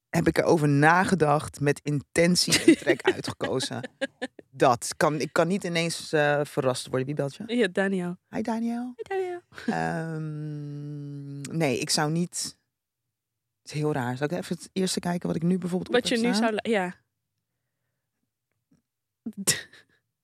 heb ik erover nagedacht, met intentie een track uitgekozen. Dat. Kan, ik kan niet ineens eh, verrast worden. Wie belt je? Ja, Daniel. Hi Daniel. Hey, Daniel. Ehm, nee, ik zou niet... Het is heel raar. Zou ik even het eerste kijken wat ik nu bijvoorbeeld op Wat je nu zou... Ja.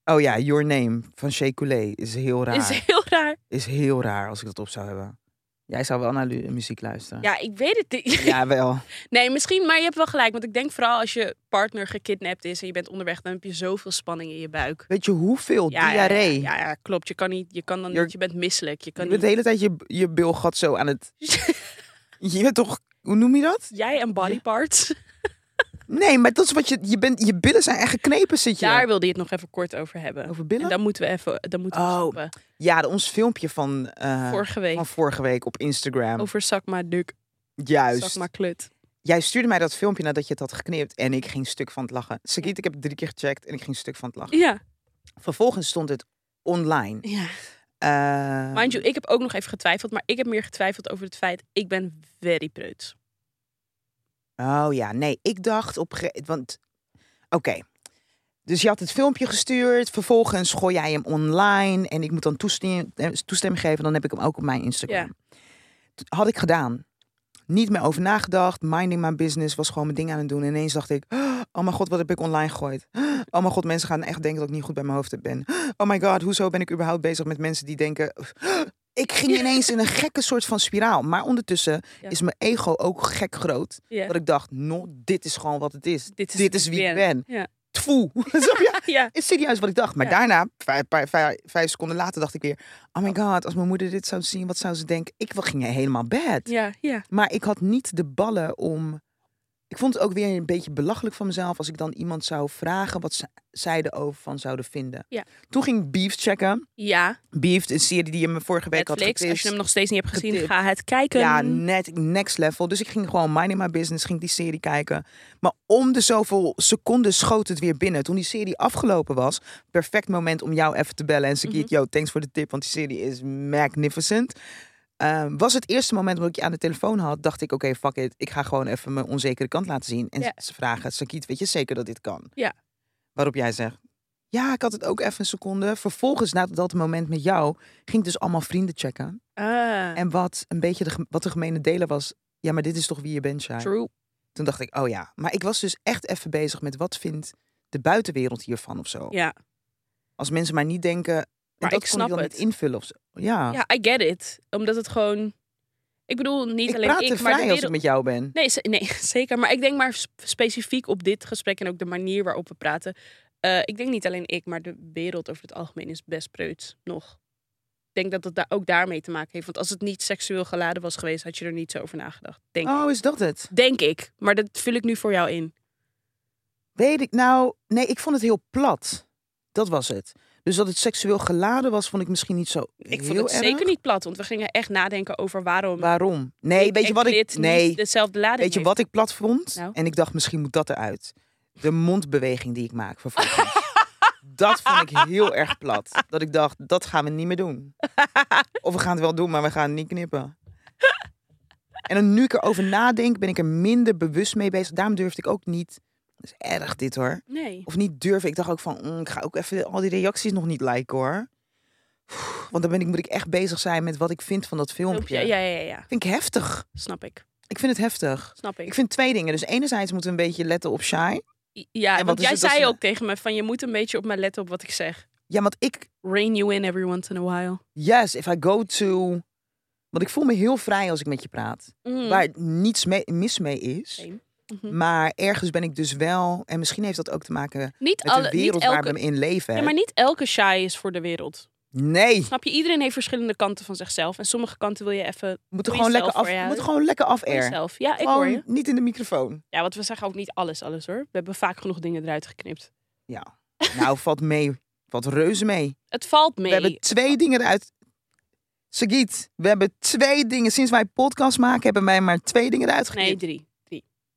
Oh ja, Your Name van Shea Coulee is heel raar. Is heel raar. Is heel raar als ik dat op zou hebben. Jij zou wel naar muziek luisteren. Ja, ik weet het niet. Ja, wel. Nee, misschien, maar je hebt wel gelijk. Want ik denk vooral als je partner gekidnapt is en je bent onderweg, dan heb je zoveel spanning in je buik. Weet je hoeveel Ja, diarree? Ja, ja, ja, klopt. Je kan niet, je kan dan You're- niet, je bent misselijk. Je kan Je bent de niet. hele tijd je, je bilgat zo aan het... Je bent toch... Hoe noem je dat? Jij en body parts. Nee, maar dat is wat je... Je, bent, je billen zijn echt geknepen, zit je. Daar wilde je het nog even kort over hebben. Over En billen? dan moeten we even, dan moeten we Oh, stoppen. Ja, de- ons filmpje van, eh, Vorige week. van vorige week op Instagram. Over zak maar duk, Juist. zak maar klut. Jij stuurde mij dat filmpje nadat je het had geknipt en ik ging stuk van het lachen. Sagiet, ik heb het drie keer gecheckt en ik ging stuk van het lachen. Ja. Vervolgens stond het online. ja. Eh, Mind you, ik heb ook nog even getwijfeld, maar ik heb meer getwijfeld over het feit, ik ben very preuts. Oh ja, nee, ik dacht op... Want, oké. Dus je had het filmpje gestuurd, vervolgens gooi jij hem online en ik moet dan toestem- eh, toestemming geven. Dan heb ik hem ook op mijn Instagram. Had ik gedaan. Niet meer over nagedacht, minding my business, was gewoon mijn ding aan het doen. En ineens dacht ik, oh mijn god, wat heb ik online gegooid? Oh mijn god, mensen gaan echt denken dat ik niet goed bij mijn hoofd ben. Oh my god, hoezo ben ik überhaupt bezig met mensen die denken... Ik ging ineens in een gekke soort van spiraal. Maar ondertussen Ja. is mijn ego ook gek groot. Ja. Dat ik dacht, no, dit is gewoon wat het is. Dit is, dit is wie ik ben. Ja. Tfoe. Je? ja. Is serieus wat ik dacht. Maar Ja. daarna, vijf, vijf, vijf, vijf seconden later, dacht ik weer... Oh my god, als mijn moeder dit zou zien, wat zou ze denken? Ik ging helemaal bad. Ja, ja. Maar ik had niet de ballen om... Ik vond het ook weer een beetje belachelijk van mezelf... als ik dan iemand zou vragen wat ze- zij erover van zouden vinden. Ja. Toen ging Beef checken. Ja, Beef, een serie die je me vorige week Netflix. had Als je getist. hem nog steeds niet hebt gezien, getipt. ga het kijken. Ja, net next level. Dus ik ging gewoon minding my business, ging die serie kijken. Maar om de zoveel seconden schoot het weer binnen. Toen die serie afgelopen was, perfect moment om jou even te bellen. En ze mm yo, thanks voor de tip, want die serie is magnificent. Ehm, was het eerste moment dat ik je aan de telefoon had, dacht ik, oké, fuck it. Ik ga gewoon even mijn onzekere kant laten zien. En Ja. ze vragen, Sakiet, weet je zeker dat dit kan? Ja. Waarop jij zegt, ja, ik had het ook even een seconde. Vervolgens, na dat moment met jou, ging ik dus allemaal vrienden checken. Ah, En wat een beetje de, wat de gemene delen was, ja, maar dit is toch wie je bent, Shai? true. Toen dacht ik, oh ja. Maar ik was dus echt even bezig met wat vindt de buitenwereld hiervan of zo. Ja. Als mensen maar niet denken, en Maar dat ik snap het. niet invullen of zo. Ja, ja, I get it. Omdat het gewoon... Ik bedoel, niet ik alleen praat ik, maar vrij de als wereld... ik met jou ben. Nee, nee, zeker. Maar ik denk maar sp- specifiek op dit gesprek en ook de manier waarop we praten. Eh, ik denk niet alleen ik, maar de wereld over het algemeen is best preuts nog. Ik denk dat het daar ook daarmee te maken heeft. Want als het niet seksueel geladen was geweest, had je er niet zo over nagedacht. Denk, Oh, is dat het? denk ik. Maar dat vul ik nu voor jou in. Weet ik nou, nee, ik vond het heel plat. Dat was het. Dus dat het seksueel geladen was, vond ik misschien niet zo Ik vond het erg. zeker niet plat, want we gingen echt nadenken over waarom. Waarom? Nee, weet je wat ik... Nee, dezelfde lading weet je heeft. wat ik plat vond? Nou? En ik dacht, misschien moet dat eruit. De mondbeweging die ik maak vervolgens. dat vond ik heel erg plat. Dat ik dacht, dat gaan we niet meer doen. Of we gaan het wel doen, maar we gaan het niet knippen. En dan nu ik erover nadenk, ben ik er minder bewust mee bezig. Daarom durfde ik ook niet... Is erg dit hoor. Nee. Of niet durven. Ik dacht ook van, mm, ik ga ook even al die reacties nog niet liken hoor. Want dan ben ik, moet ik echt bezig zijn met wat ik vind van dat filmpje. Ja, ja, ja, ja. Vind ik heftig. Snap ik. Ik vind het heftig. Snap ik. Ik vind twee dingen. Dus enerzijds moeten we een beetje letten op shy. Ja, wat want jij zei ook tegen me van je moet een beetje op mij letten op wat ik zeg. Ja, want ik, Rein you in every once in a while. yes, if I go to... Want ik voel me heel vrij als ik met je praat. Mm. Waar niets mee, mis mee is. Same. Mhm. Maar ergens ben ik dus wel... En misschien heeft dat ook te maken Niet met alle, de wereld waar we in leven. ja, maar niet elke shy is voor de wereld. Nee, Snap je? Iedereen heeft verschillende kanten van zichzelf. En sommige kanten wil je even moeten gewoon lekker af, moeten gewoon lekker af voor air. jezelf. Ja, ik hoor je. Niet in de microfoon. Ja, want we zeggen ook niet alles, alles hoor. We hebben vaak genoeg dingen eruit geknipt. Ja. Nou, valt mee. Valt reuze mee. Het valt mee. We hebben twee dingen eruit. Sagiet, we hebben twee dingen. Sinds wij podcast maken, hebben wij maar twee dingen eruit Nee, geknipt. drie.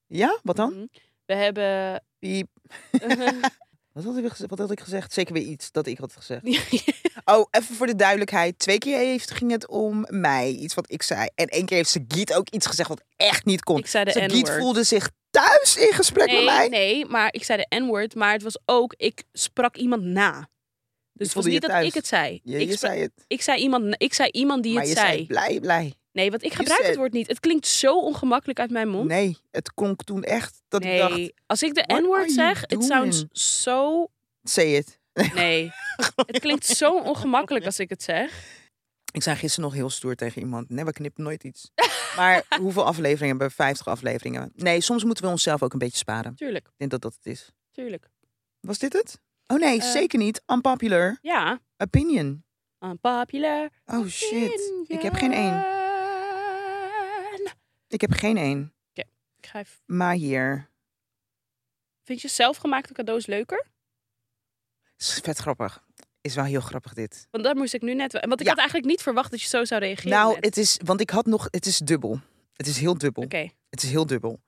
Ja, wat dan? Mhm. We hebben... Piep. Wat had, ik, gezegd? wat had ik gezegd? Zeker weer iets dat ik had gezegd. Oh, even voor de duidelijkheid. Twee keer heeft, ging het om mij. Iets wat ik zei. En één keer heeft Sagiet ook iets gezegd wat echt niet kon. ik zei de Sagiet voelde zich thuis in gesprek met Nee, mij. nee, maar ik zei de N-word. Maar het was ook, ik sprak iemand na. Dus het was niet dat thuis. ik het zei. Je, ik, je zei het. ik, zei iemand, ik zei iemand die maar het je zei. zei blij, blij. Nee, want ik gebruik said- het woord niet. Het klinkt zo ongemakkelijk uit mijn mond. Nee, het klonk toen echt dat Nee, ik dacht, als ik de N-word zeg, het sounds zo... say it. Nee, het klinkt zo ongemakkelijk als ik het zeg. Ik zei gisteren nog heel stoer tegen iemand. Nee, we knippen nooit iets. Maar hoeveel afleveringen hebben we? 50 afleveringen. Nee, soms moeten we onszelf ook een beetje sparen. Tuurlijk, Ik denk dat dat het is. tuurlijk. Was dit het? Oh nee, Eh. zeker niet. Unpopular Ja, opinion. unpopular. Oh shit. Ik heb geen één. Ik heb geen één. Ik ga even- Maar hier. Vind je zelfgemaakte cadeaus leuker? Is vet grappig. Is wel heel grappig dit. Want daar moest ik nu net... Want ik Ja. had eigenlijk niet verwacht dat je zo zou reageren. Nou, net. het is, want ik had nog, het is dubbel. Het is heel dubbel. Oké, Het is heel dubbel.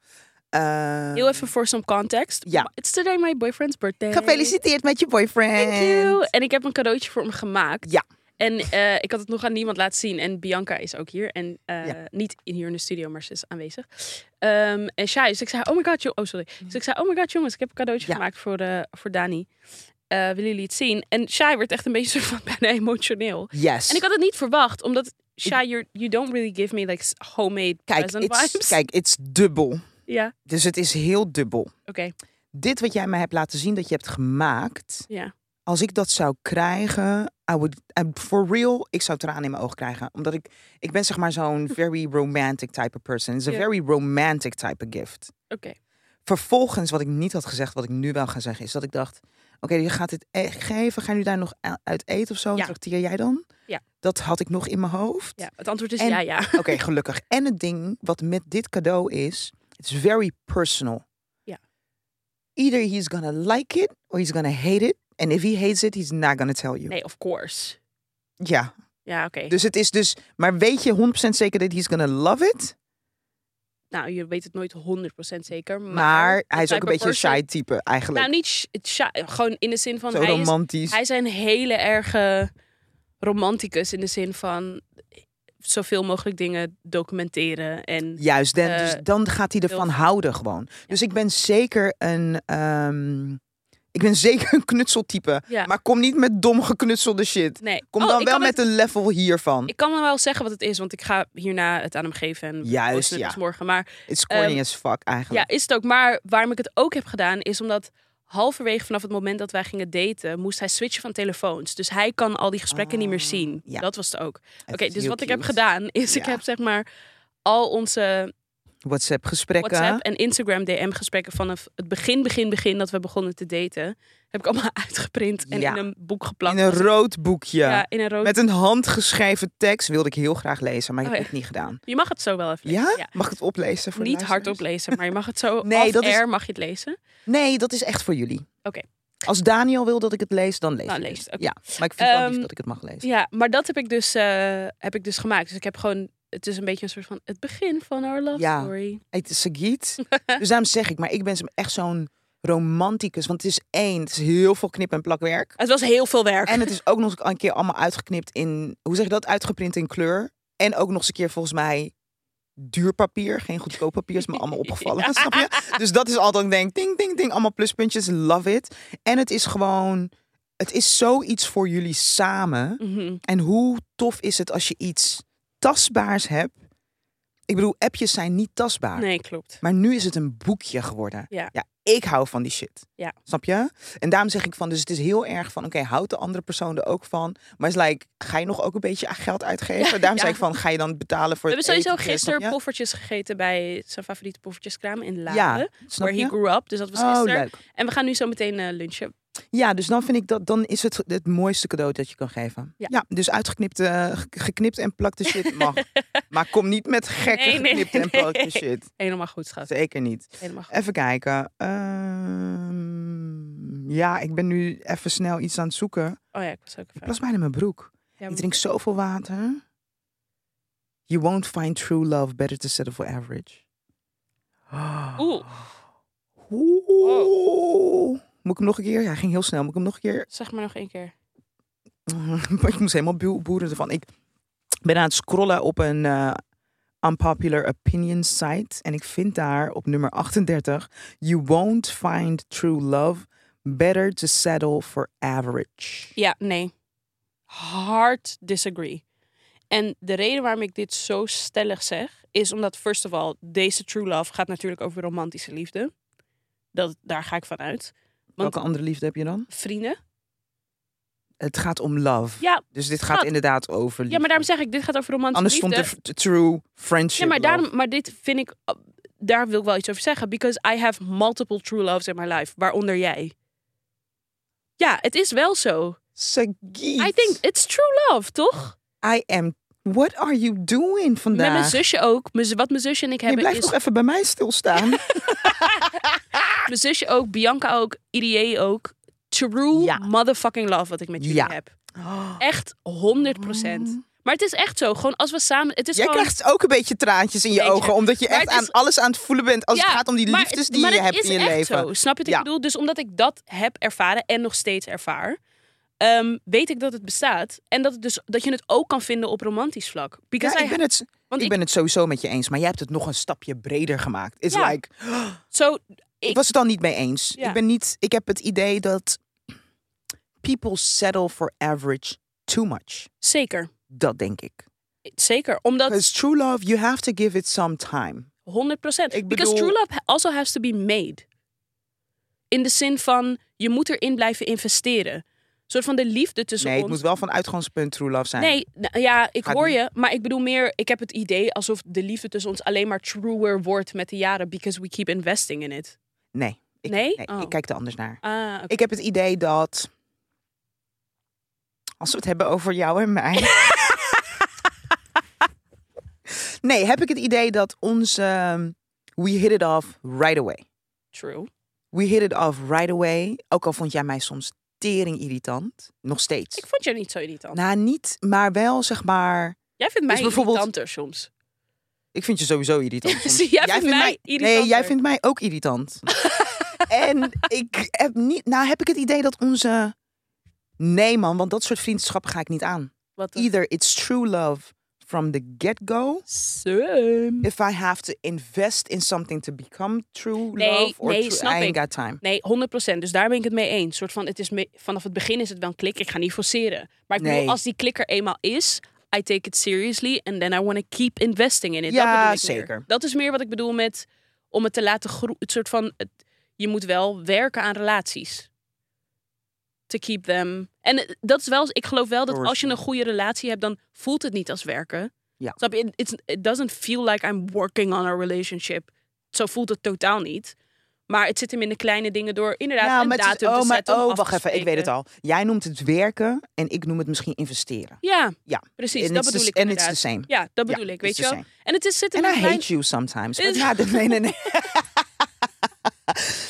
Ehm, heel even voor some context. Ja. It's today my boyfriend's birthday. Gefeliciteerd met je boyfriend. Thank you. En ik heb een cadeautje voor hem gemaakt. Ja. En eh, ik had het nog aan niemand laten zien. En Bianca is ook hier. En eh, Ja. niet in- hier in de studio, maar ze is aanwezig. Ehm, en Shai, dus ik zei, oh my god, oh sorry. Dus ik zei, oh my god jongens, ik heb een cadeautje Ja. gemaakt voor, de, voor Dani. Eh, willen jullie het zien? En Shai werd echt een beetje soort van bijna emotioneel. Yes. En ik had het niet verwacht, omdat Shai, you don't really give me like homemade kijk, present it's, vibes. kijk, it's dubbel. Ja, Dus het is heel dubbel. oké. Dit wat jij mij hebt laten zien dat je hebt gemaakt. Ja. Als ik dat zou krijgen, I would, for real, ik zou tranen in mijn ogen krijgen. Omdat ik, ik ben zeg maar zo'n very romantic type of person. It's a very romantic type of gift. Oké. Vervolgens, wat ik niet had gezegd, wat ik nu wel ga zeggen, is dat ik dacht: Oké, je gaat dit echt geven. Ga je nu daar nog uit eten of zo? Ja. Trakteer jij dan? Ja. Dat had ik nog in mijn hoofd. Ja, het antwoord is En- ja, ja. Oké, gelukkig. En het ding wat met dit cadeau is, it's very personal. Ja. Either he's gonna like it or he's gonna hate it. And if he hates it, he's not gonna tell you. Nee, of course. Ja, Ja, oké. dus het is dus, maar weet je 100% zeker dat he's gonna love it? Nou, je weet het nooit 100% zeker. Maar, Maar, hij is ook een beetje een shy type eigenlijk. Nou, niet shy, gewoon in de zin van Zo hij is, romantisch. hij is een hele erge romanticus in de zin van zoveel mogelijk dingen documenteren en Juist, dan, dus Eh, dan gaat hij ervan houden gewoon. Dus ik ben zeker een, ehm, ik ben zeker een knutseltype. ja. Maar kom niet met dom geknutselde shit. nee. Kom Oh, dan wel met het, een level hiervan. Ik kan dan wel zeggen wat het is, want ik ga hierna het aan hem geven en Juist, het ja. dus morgen. Maar It's corny Ehm, as fuck ja, eigenlijk. is het ook. Maar waarom ik het ook heb gedaan, is omdat halverwege vanaf het moment dat wij gingen daten, moest hij switchen van telefoons. Dus hij kan al die gesprekken niet meer Ah, zien. ja. Dat was het ook. Oké, dus wat ik heb gedaan, is ik Ja. heb zeg maar al onze WhatsApp gesprekken. WhatsApp en Instagram DM gesprekken vanaf het begin, begin, begin dat we begonnen te daten, heb ik allemaal uitgeprint en Ja. in een boek geplakt. in een rood boekje. ja, in een rood. Met een handgeschreven tekst wilde ik heel graag lezen, maar ik Oh, heb ja. het niet gedaan. Je mag het zo wel even Ja? lezen. Mag ik het oplezen voor Niet hardop luisteraars? lezen, maar je mag het zo Nee, dat is- mag je het lezen. Nee, dat is echt voor jullie. Oké. Als Daniel wil dat ik het lees, dan lees Nou, ik lees het. Ja, maar ik vind het wel lief Ehm, dat ik het mag lezen. Ja, maar dat heb ik dus, eh, heb ik dus gemaakt. Dus ik heb gewoon, het is een beetje een soort van het begin van our love Ja. story. Het is Sagiet. dus daarom zeg ik, maar ik ben echt zo'n romanticus. Want het is één, het is heel veel knip- en plakwerk. Het was heel veel werk. En het is ook nog eens een keer allemaal uitgeknipt in, hoe zeg je dat, uitgeprint in kleur. En ook nog eens een keer volgens mij duur papier. Geen goedkoop papier, is me allemaal opgevallen. Ja. Snap je? Dus dat is altijd, ik denk, ding, ding, ding, allemaal pluspuntjes. Love it. En het is gewoon, het is zoiets voor jullie samen. Mhm. En hoe tof is het als je iets tastbaars hebt. Ik bedoel, appjes zijn niet tastbaar. Nee, klopt. Maar nu is het een boekje geworden. Ja. ik hou van die shit. Ja. Snap je? En daarom zeg ik van, dus het is heel erg van, oké, houdt de andere persoon er ook van? Maar is like, ga je nog ook een beetje geld uitgeven? Ja, daarom ja. zei ik van, ga je dan betalen voor We hebben sowieso gisteren je? poffertjes gegeten bij zijn favoriete poffertjeskraam in Laren. Ja, Where he grew up. Dus dat was Oh, gisteren. leuk. en we gaan nu zo meteen eh, lunchen. Ja, dus dan vind ik dat, dan is het het mooiste cadeau dat je kan geven. Ja. dus uitgeknipte, ge- geknipt en plakte shit mag. maar kom niet met gekke Nee, nee, geknipte en plakte shit. Helemaal goed, schat. Zeker niet. Helemaal goed. Even kijken. Ehm, ja, ik ben nu even snel iets aan het zoeken. Oh ja, ik was ook Ik even... plas bijna mijn broek. Ja, Ik drink zoveel water. You won't find true love better to settle for average. Oeh, Oeh. Moet ik hem nog een keer? Ja, hij ging heel snel. Moet ik hem nog een keer? zeg maar nog één keer. ik moest helemaal boe- boeren ervan. Ik ben aan het scrollen op een eh, unpopular opinion site. En ik vind daar op nummer 38... You won't find true love better to settle for average. Ja, nee. Hard disagree. En de reden waarom ik dit zo stellig zeg, is omdat, first of all, deze true love gaat natuurlijk over romantische liefde. Dat, daar ga ik van uit. Welke andere liefde heb je dan? Vrienden. Het gaat om love. Ja, Dus dit gaat inderdaad over liefde. ja, maar daarom zeg ik, dit gaat over romantische Anders stond liefde. er f- true friendship Ja, maar, love. daarom, maar dit vind ik, daar wil ik wel iets over zeggen. Because I have multiple true loves in my life, waaronder jij. Ja, het is wel zo. Sagiet. I think it's true love, toch? I am... What are you doing vandaag? Met mijn zusje ook. Wat mijn zusje en ik je hebben blijft is... nog even bij mij stilstaan. Mijn zusje ook, Bianca ook, IDA ook. True Ja. motherfucking love wat ik met jullie Ja. heb. Echt 100% Maar het is echt zo. Gewoon als we samen... Het is Jij gewoon... krijgt ook een beetje traantjes in je ogen. Omdat je Maar echt is- aan alles aan het voelen bent. Als Ja, het gaat om die liefdes die maar je hebt in je echt leven. Zo. Snap je wat ik bedoel? Dus omdat ik dat heb ervaren en nog steeds ervaar, ehm, weet ik dat het bestaat. En dat, het dus, dat je het ook kan vinden op romantisch vlak. Because Ja, I ik, ben het, want ik ben het sowieso met je eens. Maar jij hebt het nog een stapje breder gemaakt. It's Ja. like... Ik Ik- was het dan niet mee eens. Ja. Ik ben niet... Ik heb het idee dat... People settle for average too much. zeker. Dat denk ik. Zeker. Omdat Because true love, you have to give it some time. 100%. Ik Because bedoel- true love also has to be made. In de zin van, je moet erin blijven investeren. Een soort van de liefde tussen Nee, ons. het moet wel van uitgangspunt true love zijn. Nee, nou, ja, ik Gaat hoor niet. je. Maar ik bedoel meer, ik heb het idee alsof de liefde tussen ons alleen maar truer wordt met de jaren. Because we keep investing in it. Nee. Ik, Nee? nee, Oh. ik kijk er anders naar. Ah. Ik heb het idee dat... Als we het hebben over jou en mij... nee, heb ik het idee dat onze... um, We hit it off right away. True. We hit it off right away. Ook al vond jij mij soms tering irritant. Nog steeds. Ik vond je niet zo irritant. Nou, niet, maar wel zeg maar... Jij vindt mij dus bijvoorbeeld- irritanter soms. Ik vind je sowieso irritant. soms. Jij vindt mij Nee, irritanter. jij vindt mij ook irritant. en ik heb niet... Nou, heb ik het idee dat onze... Nee man, want dat soort vriendschappen ga ik niet aan. Either it's true love from the get-go. Same. If I have to invest in something to become true Nee, love. Or nee, true, snap I ain't ik. got time. Nee, 100%. Dus daar ben ik het mee eens. Soort van, het is me- vanaf het begin is het wel een klik. Ik ga niet forceren. Maar ik Nee. bedoel, als die klik er eenmaal is, I take it seriously and then I want to keep investing in it. Ja, dat meer. zeker. Dat is meer wat ik bedoel met om het te laten groeien. Het soort van, het- je moet wel werken aan relaties. To keep them. En het- dat is wel, ik geloof wel dat als je een goede relatie hebt, dan voelt het niet als werken. Ja. Snap je? It doesn't feel like I'm working on a relationship. Zo voelt het totaal niet. Maar het zit hem in de kleine dingen door inderdaad Ja, een het is- datum oh, te maar, zetten. oh, wacht even. Ik weet het al. Jij noemt het werken en ik noem het misschien investeren. Ja, Ja. precies. En dat bedoel the- ik and it's the same. Ja, dat Ja, bedoel ik, weet je wel. En het is zit And hem I hate you sometimes. Ja, nee, nee, nee.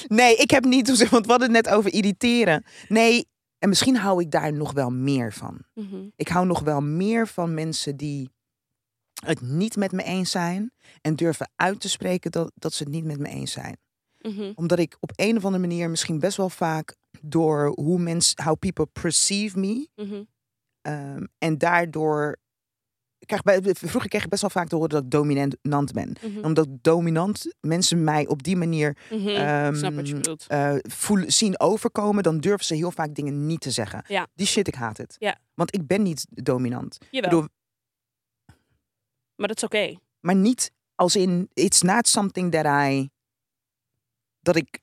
Nee, ik heb niet, want we hadden het net over irriteren. Nee, en misschien hou ik daar nog wel meer van. Mhm. Ik hou nog wel meer van mensen die het niet met me eens zijn en durven uit te spreken dat, dat ze het niet met me eens zijn. Mhm. Omdat ik op een of andere manier misschien best wel vaak door hoe mensen, how people perceive me, Mhm. ehm, en daardoor krijg bij, vroeger kreeg ik best wel vaak te horen dat ik dominant ben. Mhm. Omdat dominant mensen mij op die manier Mhm. ehm, Snap wat je bedoelt. eh, voelen, zien overkomen, dan durven ze heel vaak dingen niet te zeggen. Ja. Die shit, ik haat het. Ja. Want ik ben niet dominant. Jawel. bedoel- Maar dat is oké. Maar niet als in, it's not something that I, dat ik,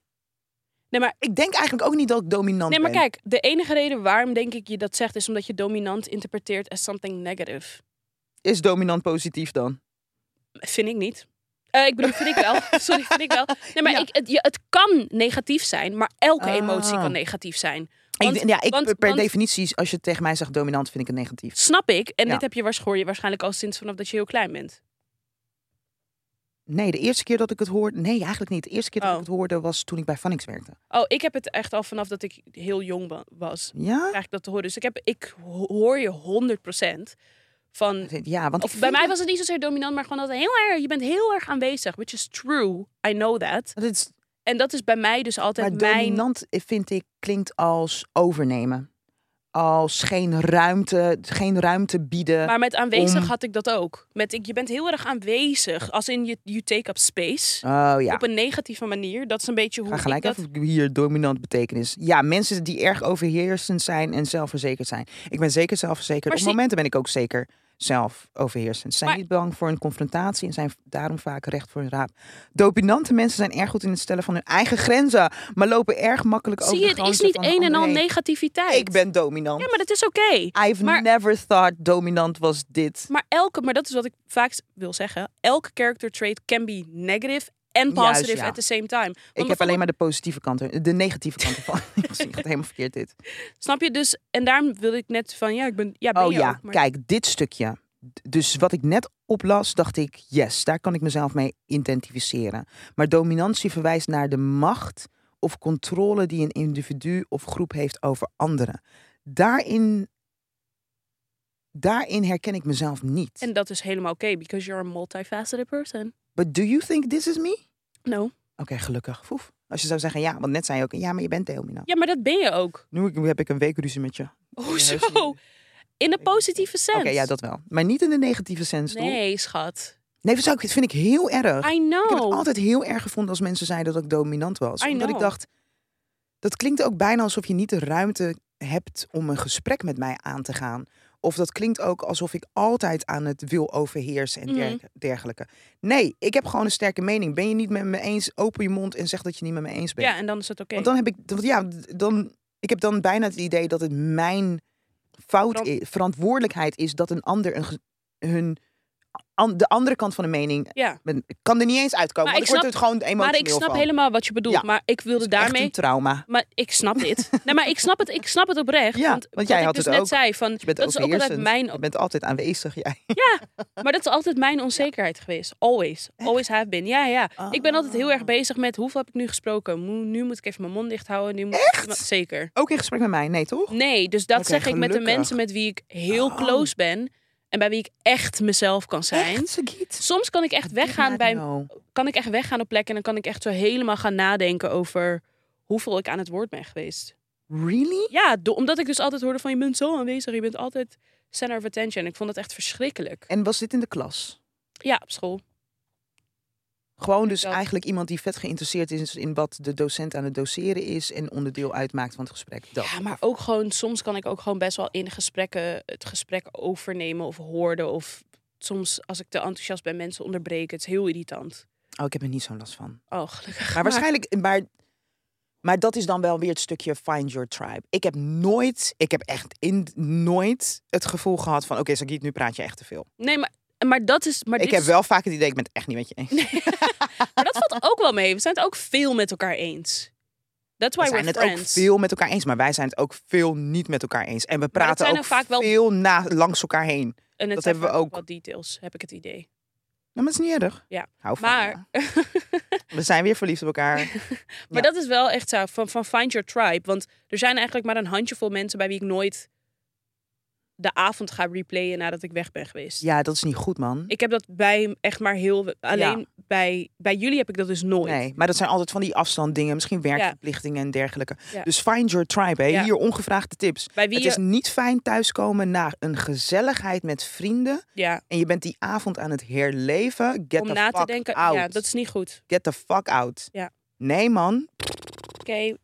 Nee, maar, ik denk eigenlijk ook niet dat ik dominant nee, maar ben. kijk, de enige reden waarom denk ik je dat zegt is omdat je dominant interpreteert as something negative. Is dominant positief dan? Vind ik niet. Eh, ik bedoel, vind ik wel. Sorry, vind ik wel. Nee, maar Ja. ik, het, je- het kan negatief zijn, maar elke Ah. emotie kan negatief zijn. Ik- Want- ja, ik want- per want- definitie, als je tegen mij zegt dominant, vind ik het negatief. Snap ik. En Ja. dit heb je waarschijnlijk al sinds vanaf dat je heel klein bent. Nee, de eerste keer dat ik het hoorde, nee, eigenlijk niet. De eerste keer dat Oh. ik het hoorde was toen ik bij Phonics werkte. Oh, ik heb het echt al vanaf dat ik heel jong wa- was. Ja? Krijg ik dat te horen. Dus ik, heb, ik ho- hoor je 100% van... Ja, want Of bij mij was het niet zozeer dominant, maar gewoon dat heel erg, je bent heel erg aanwezig. Which is true. I know that. dat En dat is bij mij dus altijd maar mijn... dominant eh, vind ik klinkt als overnemen. Als geen ruimte, geen ruimte bieden. Maar met aanwezig om- had ik dat ook. Met ik, je bent heel erg aanwezig. Als in je you take up space. oh ja. Op een negatieve manier. Dat is een beetje hoe Ga gelijk dat... even hier dominant betekenis. Ja, mensen die erg overheersend zijn en zelfverzekerd zijn. Ik ben zeker zelfverzekerd. Maar Op zie- momenten ben ik ook zeker zelfoverheersend. Ze zijn Maar- niet bang voor een confrontatie en zijn daarom vaak recht voor een raap. Dominante mensen zijn erg goed in het stellen van hun eigen grenzen, maar lopen erg makkelijk over Zie je, het is niet een en al negativiteit. Ik ben dominant. Ja, maar dat is oké. I've maar- never thought dominant was dit. Maar elke, maar dat is wat ik vaak wil zeggen. Elke character trait can be negative en Juist, positive ja. at the same time. Want Ik heb alleen maar de positieve kanten, de negatieve kanten van. Ik zie het helemaal verkeerd dit. Snap je? Dus, en daarom wilde ik net van, ja, ik ben, ja, ben Oh je ja, ook. Maar, kijk, dit stukje. Dus wat ik net oplas, dacht ik, yes, daar kan ik mezelf mee identificeren. Maar dominantie verwijst naar de macht of controle die een individu of groep heeft over anderen. Daarin, daarin herken ik mezelf niet. En dat is helemaal oké, because you're a multifaceted person. But do you think this is me? No. Oké, gelukkig. Foef. Als je zou zeggen, ja, want net zei je ook, ja, maar je bent dominant. Ja, maar dat ben je ook. Nu heb ik een week ruzie met je. Hoezo? hersenen. In de positieve sens. Oké, ja, dat wel. Maar niet in de negatieve sens, toch? Nee, schat. Nee, dat ik- vind ik heel erg. I know. Ik heb het altijd heel erg gevonden als mensen zeiden dat ik dominant was. I Omdat ik dacht, dat klinkt ook bijna alsof je niet de ruimte hebt om een gesprek met mij aan te gaan. Of dat klinkt ook alsof ik altijd aan het wil overheersen en der- Mhm. dergelijke. Nee, ik heb gewoon een sterke mening. Ben je niet met me eens, open je mond en zeg dat je niet met me eens bent. Ja, en dan is het oké. Want dan heb ik, want ja, dan, ik heb dan bijna het idee dat het mijn fout is, verantwoordelijkheid is dat een ander een, hun, an- de andere kant van de mening, Ja, ik kan er niet eens uitkomen, Maar ik word er gewoon emotioneel maar ik snap van. helemaal wat je bedoelt. Ja. Maar ik wilde Het is echt daarmee... een trauma. Maar ik snap dit. nee, maar ik snap het, ik snap het oprecht. Ja, want, want jij had ik dus het net ook. zei, van, Je bent dat is ook altijd mijn... Je bent altijd aanwezig, jij. Maar dat is altijd mijn onzekerheid geweest. Always. Always have been. Ja, ja. Ik ben altijd heel erg bezig met hoeveel heb ik nu gesproken. Nu moet ik even mijn mond dicht houden. Nu moet ik iemand- Zeker. Ook in gesprek met mij, nee toch? Nee, dus dat zeg ik met de mensen met wie ik heel Oh. close ben. En bij wie ik echt mezelf kan zijn. Echt? Soms kan ik echt weggaan bij No. kan ik echt weggaan op plekken en dan kan ik echt zo helemaal gaan nadenken over hoeveel ik aan het woord ben geweest. Really? Ja, omdat ik dus altijd hoorde van je bent zo aanwezig, je bent altijd center of attention. Ik vond dat echt verschrikkelijk. En was dit in de klas? Ja, op school. Gewoon dus dat. eigenlijk iemand die vet geïnteresseerd is in wat de docent aan het doseren is en onderdeel uitmaakt van het gesprek. Dat. Ja, maar ook gewoon, soms kan ik ook gewoon best wel in gesprekken het gesprek overnemen of hoorden. Of soms als ik te enthousiast ben, mensen onderbreken. Het is heel irritant. Oh, ik heb er niet zo'n last van. Oh, gelukkig. Maar waarschijnlijk, maar, maar dat is dan wel weer het stukje find your tribe. Ik heb nooit, ik heb echt in, nooit het gevoel gehad van, oké, Sagiet, nu praat je echt te veel. Nee, maar, maar dat is... Maar ik heb is- wel vaak het idee, ik ben het echt niet met je eens. Maar dat valt ook wel mee. We zijn het ook veel met elkaar eens. That's why We zijn we're het ook veel met elkaar eens, maar wij zijn het ook veel niet met elkaar eens. En we praten ook vaak wel- veel na, langs elkaar heen. En het dat hebben we ook. Wat details, heb ik het idee. Nou, maar het is niet erg. Ja, Hou van Maar. We zijn weer verliefd op elkaar. Maar Ja. dat is wel echt zo, van, van find your tribe. Want er zijn eigenlijk maar een handjevol mensen bij wie ik nooit de avond ga replayen nadat ik weg ben geweest. Ja, dat is niet goed, man. Ik heb dat bij echt maar heel... Alleen bij, bij jullie heb ik dat dus nooit. Nee, maar dat zijn altijd van die afstanddingen, misschien werkverplichtingen en dergelijke. Ja. Dus find your tribe, hè. Hier ongevraagde tips. Bij wie Het je... is niet fijn thuiskomen na een gezelligheid met vrienden Ja, en je bent die avond aan het herleven. Get om the na fuck te denken. out. Ja, dat is niet goed. Get the fuck out. Ja. Nee, man. Oké.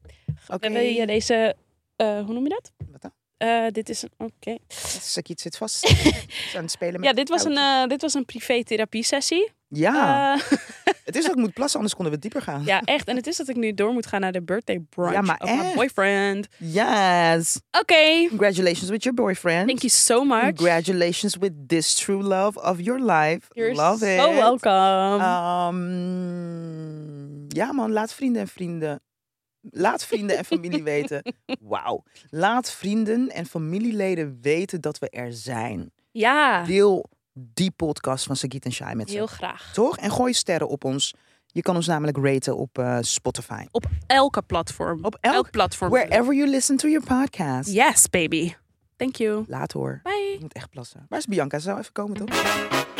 Oké. Wil je deze... eh, hoe noem je dat? Wat dan? Eh, dit is een... Oké. Sakiet zit vast. Aan het spelen met Ja, dit was, een, eh, dit was een privé therapie sessie. Ja, Eh, het is dat ik moet plassen, anders konden we dieper gaan. ja, echt. En het is dat ik nu door moet gaan naar de birthday brunch Ja, maar echt. boyfriend. Yes. Oké. Congratulations with your boyfriend. Thank you so much. Congratulations with this true love of your life. You're Love it. so welcome. Um, ja man, laat vrienden en vrienden. Laat vrienden en familie weten. Wauw. Laat vrienden en familieleden weten dat we er zijn. ja, Deel die podcast van Sagit en Shai met ze. heel graag. Toch? En gooi sterren op ons. Je kan ons namelijk raten op eh, Spotify. Op elke platform. Op elk, platform. wherever you listen to your podcast. Yes, baby. Thank you. Laat hoor. Bye. Ik moet echt plassen. Waar is Bianca? Ze zou even komen toch?